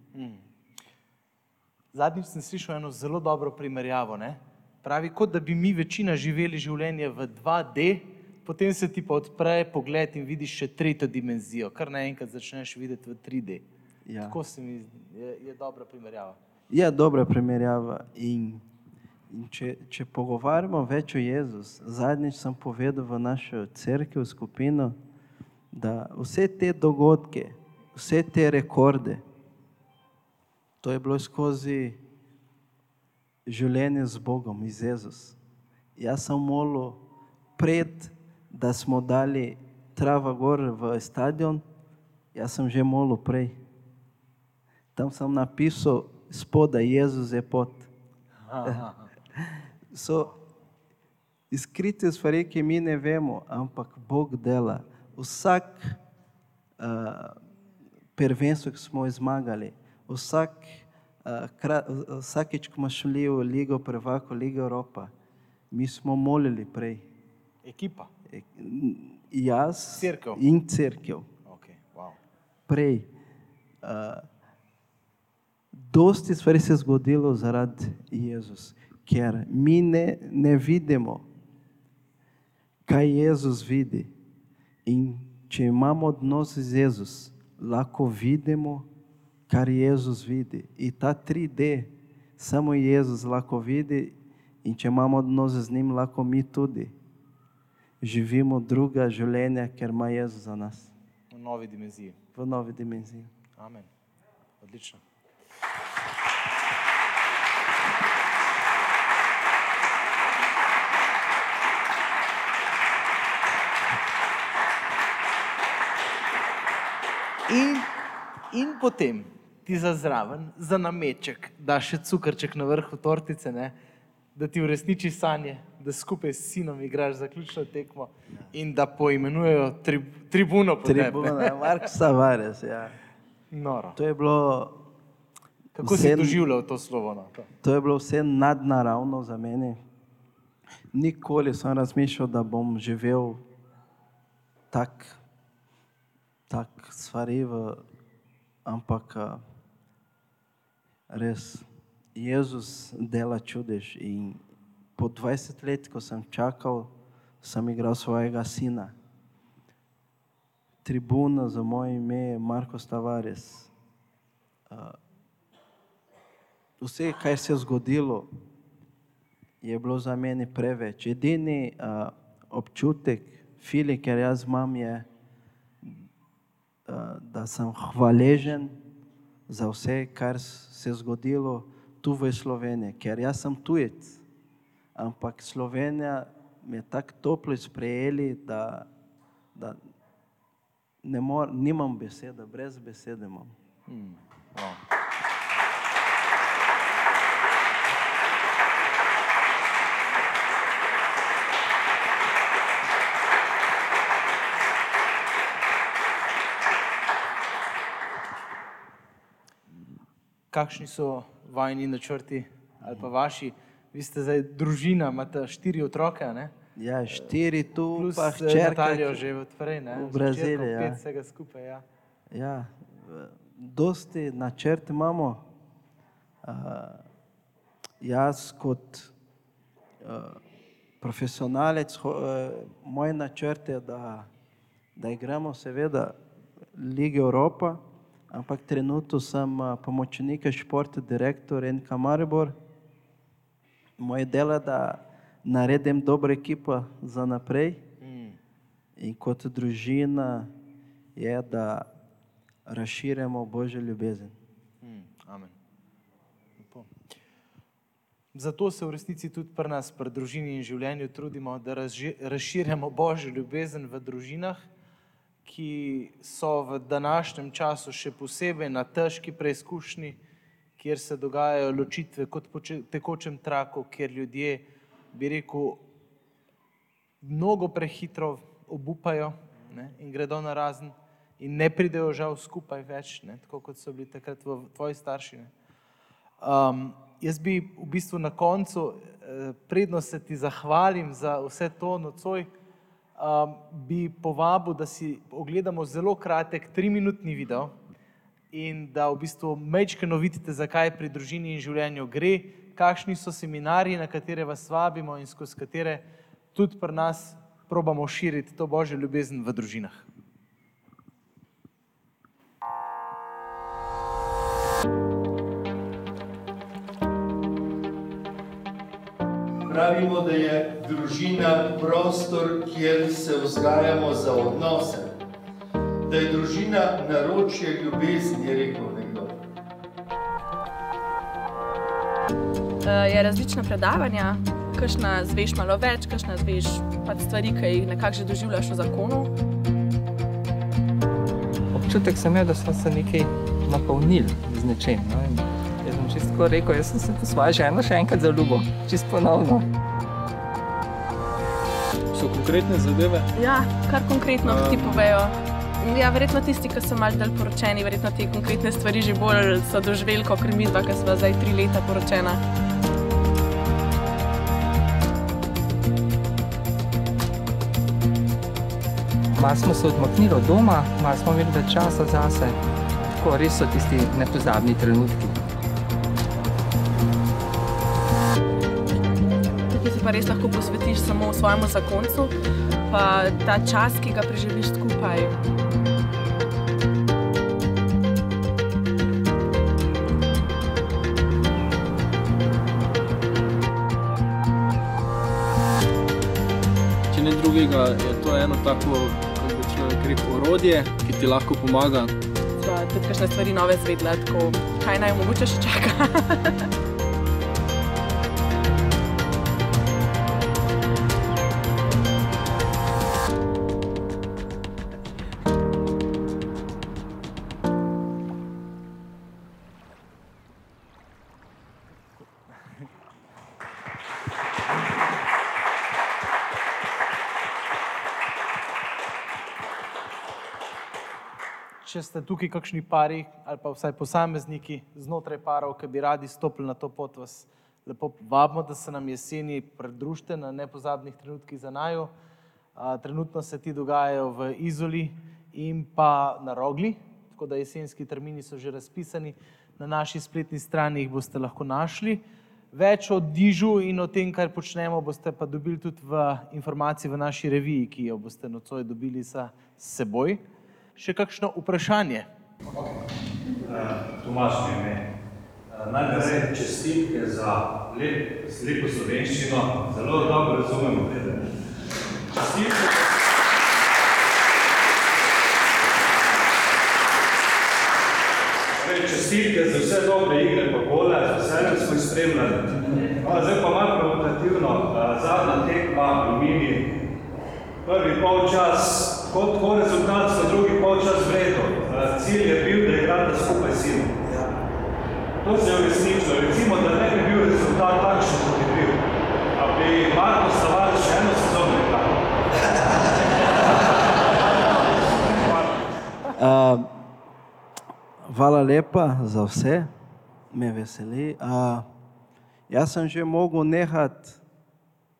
Zadnjič sem slišal eno zelo dobro primerjavo. Ne? Pravi, kot da bi mi večina živeli življenje v 2D, potem se ti pa odpre pogled in vidiš še tretjo dimenzijo, kar naenkrat začneš videti v 3D. Ja. Tako se mi zdi, je, je dobra primerjava. Je dobra primerjava. In, in če, če pogovarjamo več o Jezus, zadnjič sem povedal v našo crkvo, skupino, da vse te dogodke, vse te rekorde, to je bilo skozi življenje z Bogom, iz Jezus. Jaz sem molil pred, da smo dali trava gor v stadion, jaz sem že molil prej. Tam sem napisal spodaj, Jezus je pot. So skrite stvari, ki mi ne vemo, ampak Bog dela. Vsak uh, prvenstvo, ki smo zmagali, vsak, uh, kra, vsakeč, ko smo šli v Ligo Prvako, Ligo Evropa, mi smo molili prej. Ekipa. E, Jaz Cerkev. in crkv. Okay, wow. Prej. Uh, dosti stvari se je zgodilo zaradi Jezus, ker mi ne, ne vidimo, kaj Jezus vidi. In če imamo odnos z Jezus, lahko vidimo, kar Jezus vidi. In ta 3D, samo Jezus lahko vidi, in če imamo odnos z njim, lahko mi tudi živimo druga življenja, ker ima Jezus za nas V novi dimenziji. v novi dimenziji. Amen. Odlično. In, in potem ti za zraven, za nameček, da še cukrček na vrhu tortice, ne? da ti uresniči sanje, da skupaj s sinom igraš zaključno tekmo in da poimenujejo tri, tribuno po tebi, ne. Tribuna, Mark Savares, ja. Noro. To je bilo, Kako si Vsem- doživljal to slovo? No? To. to je bilo vse nadnaravno za mene. Nikoli sem razmišljal, da bom živel tak, tak stvari, v, ampak a, res Jezus dela čudež. In po 20 let, ko sem čakal, sem igral svojega sina. Tribuna za moje ime je Marko Tavares. Vse, kar se je zgodilo, je bilo za mene preveč. Edini uh, občutek, fili, ker jaz imam, je, uh, da sem hvaležen za vse, kar se je zgodilo tu v Sloveniji, ker jaz sem tujec. Ampak Slovenija me tako toplo sprejeli, da, da ne mor, nimam besede, brez besede imam. Hmm. Wow. Kakšni so vajni načrti ali pa vaši? Vi ste zdaj družina, imate štiri otroke, ne? Ja, štiri tu, plus pa eh, hčerka. Ki- že odprej, ne? v Braziliji, ja. Pet vsega skupaj, ja. Ja, dosti načrt imamo. Uh, jaz kot uh, profesionalec, uh, moj načrt je, da, da igramo seveda Lige Evropa, ampak trenutno sem uh, pomočnik športni direktor NK Maribor Moje delo je, da naredim dobro ekipo za naprej in kot družina je, da razširjamo Božjo ljubezen. Mm, amen. Lepo. Zato se v resnici tudi pri nas, pri družini in življenju trudimo, da razži- razširjamo Božjo ljubezen v družinah, ki so v današnjem času še posebej na težki preizkušnji, kjer se dogajajo ločitve kot po če- tekočem traku, kjer ljudje, bi rekel, mnogo prehitro obupajo ne, in gredo na razen in ne pridejo žal skupaj več, ne, tako kot so bili takrat v tvoji starši. Ne. Um, jaz bi v bistvu na koncu, eh, predno se ti zahvalim za vse to nocoj, um, bi povabil, da si ogledamo zelo kratek, triminutni video in da v bistvu mečkano vidite, zakaj pri družini in življenju gre, kakšni so seminarji, na katere vas vabimo in skozi katere tudi pri nas probamo širiti to božjo ljubezen v družinah. Pravimo, da je družina prostor, kjer se vzgajamo za odnose. Da je družina naročje ljubezni, je rekel nekdo. Eh, Je različna predavanja, kakšna zveš malo več, kakšna zveš pač stvari, ki jih nekako že doživljaš v zakonu. občutek sem imel, da smo se nekaj napolnili z nečem. No? in Čisto rekel, jaz sem se po svojo ženo še enkrat zaljubil, čisto ponovno. So konkretne zadeve, Ja, kar konkretno A. ti povejo. Ja, verjetno tisti, ki so malo dalj poročeni, verjetno te konkretne stvari že bolj so doživeli, kot mi dva, ki smo zdaj tri leta poročena. Malo smo se odmaknili od doma, malo smo imeli več časa zase. Tako res so tisti nepozabni trenutki. Pa res lahko posvetiš samo svojemu zakoncu, pa ta čas, ki ga preživiš skupaj. če ne drugega, je to eno tako, kako bi človek rekel, orodje, ki ti lahko pomaga. Sva tudi kakšne stvari nove zvedla, tako kaj naj mogoče še čaka. Če ste tukaj kakšni pari ali pa vsaj posamezniki znotraj parov, ki bi radi stopili na to pot, vas lepo vabimo, da se nam jeseni pridružite na nepozabnih trenutkih za naju. A, Trenutno se ti dogajajo v Izoli in pa na Rogli, tako da jesenski termini so že razpisani. Na naši spletni strani jih boste lahko našli. Več o dižu in o tem, kar počnemo, boste pa dobili tudi v informaciji v naši reviji, ki jo boste nocoj dobili sa seboj. Še kakšno vprašanje? Tomaš mi ime. Eh, Najprej čestitke za lepo slovenščino, zelo dobro razumemo. Čestitke. Torej, Čestitke za vse dobre igre pa gole, z veseljem smo jih spremljali. A, Zdaj pa malo provokativno, eh, zadnja tekma v mini, prvi polčas, kot tako rezultat so drugi polčas vredo. Eh, Cilj je bil, da igrate skupaj s sinom. To se je uresničilo. Recimo, da ne bi bil rezultat takšen, kot je bil. A bi Marko Stavares še eno sezono igral. Uh, hvala lepa za vse, me veseli. Uh, jaz sem že mogel nehati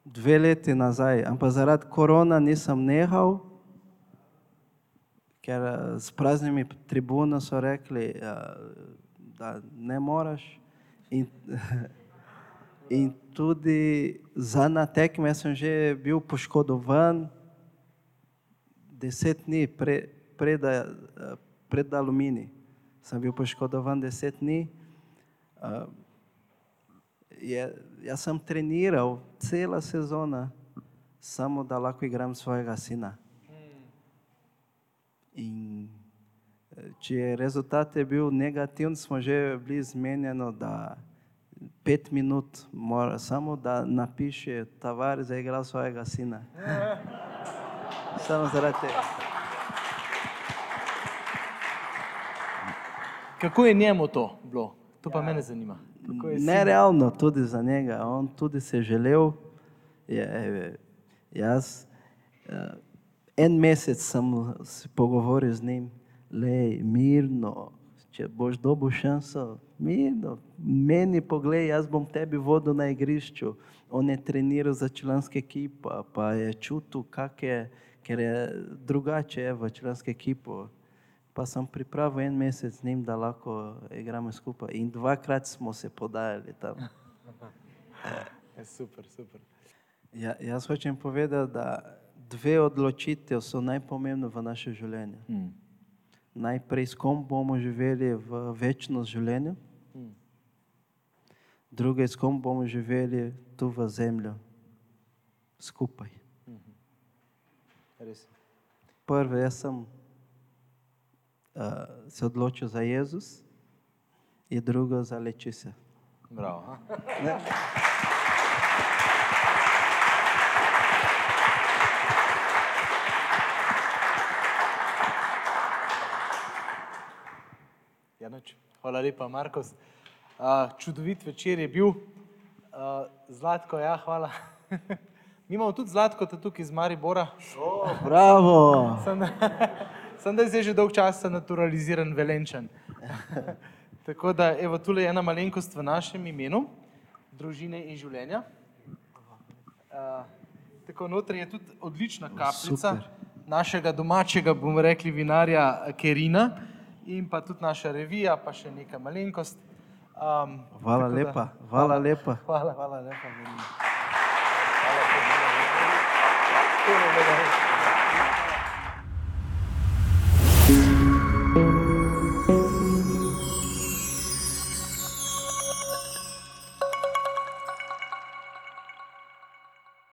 dve leti nazaj, ampak zaradi korona nisem nehal, ker eh, s praznimi tribunami so rekli, uh, da ne moreš. In, in tudi za na tekme sem že bil poškodovan, deset dni pre, pred, eh, pred aluminij. Sem bil poškodovan deset dni. Je, jaz sem treniral cela sezona, samo da lahko igram svojega sina. In eh, če je rezultat je bil negativen, smo že bili zmenjeno, da pet minut mora, samo da napiše Tavar za igral svojega sina. Samo zaradi tega. Kako je njemu to bilo? To pa mene zanima. Je sin- Nerealno tudi za njega. On tudi se je želel. Je, je, jaz, eh, en mesec sem se pogovoril z njim, le mirno, če boš dobil šanso, mirno, meni poglej, jaz bom tebi vodil na igrišču. On je treniral za članske ekipe, pa je čutil, kak je, ker je drugače je v članske ekipo. Pa sem pripravil en mesec z njim, da lahko igramo skupaj. In dvakrat smo se podajali tam. Je super, super. Ja, jaz hočem povedati, da dve odločitev so najpomembnejše v našem življenju. Hmm. Najprej, s kom bomo živeli v večnost življenja, druge, s kom bomo živeli tu v zemlji, skupaj. Res. Prvo, jaz sem uh, se odločil za Jezus, in drugo za lečise. Bravo. ha? Ja, nič. Hvala lepa, Markos. Uh, čudovit večer je bil. Uh, Zlatko, ja, hvala. Mi imamo tudi Zlatko tukaj iz Maribora. Bravo! Sem, sem da je zdaj že dolg časa naturaliziran velenčan. Tako da, evo, tule je ena malenkost v našem imenu, družine in življenja. Uh, tako notri je tudi odlična kapljica Super. našega domačega, bomo rekli, vinarja Kerina in pa tudi naša revija, pa še neka malenkost. Um, Hvala tako da- lepa, hvala lepa. Hvala. Hvala lepa. Hvala.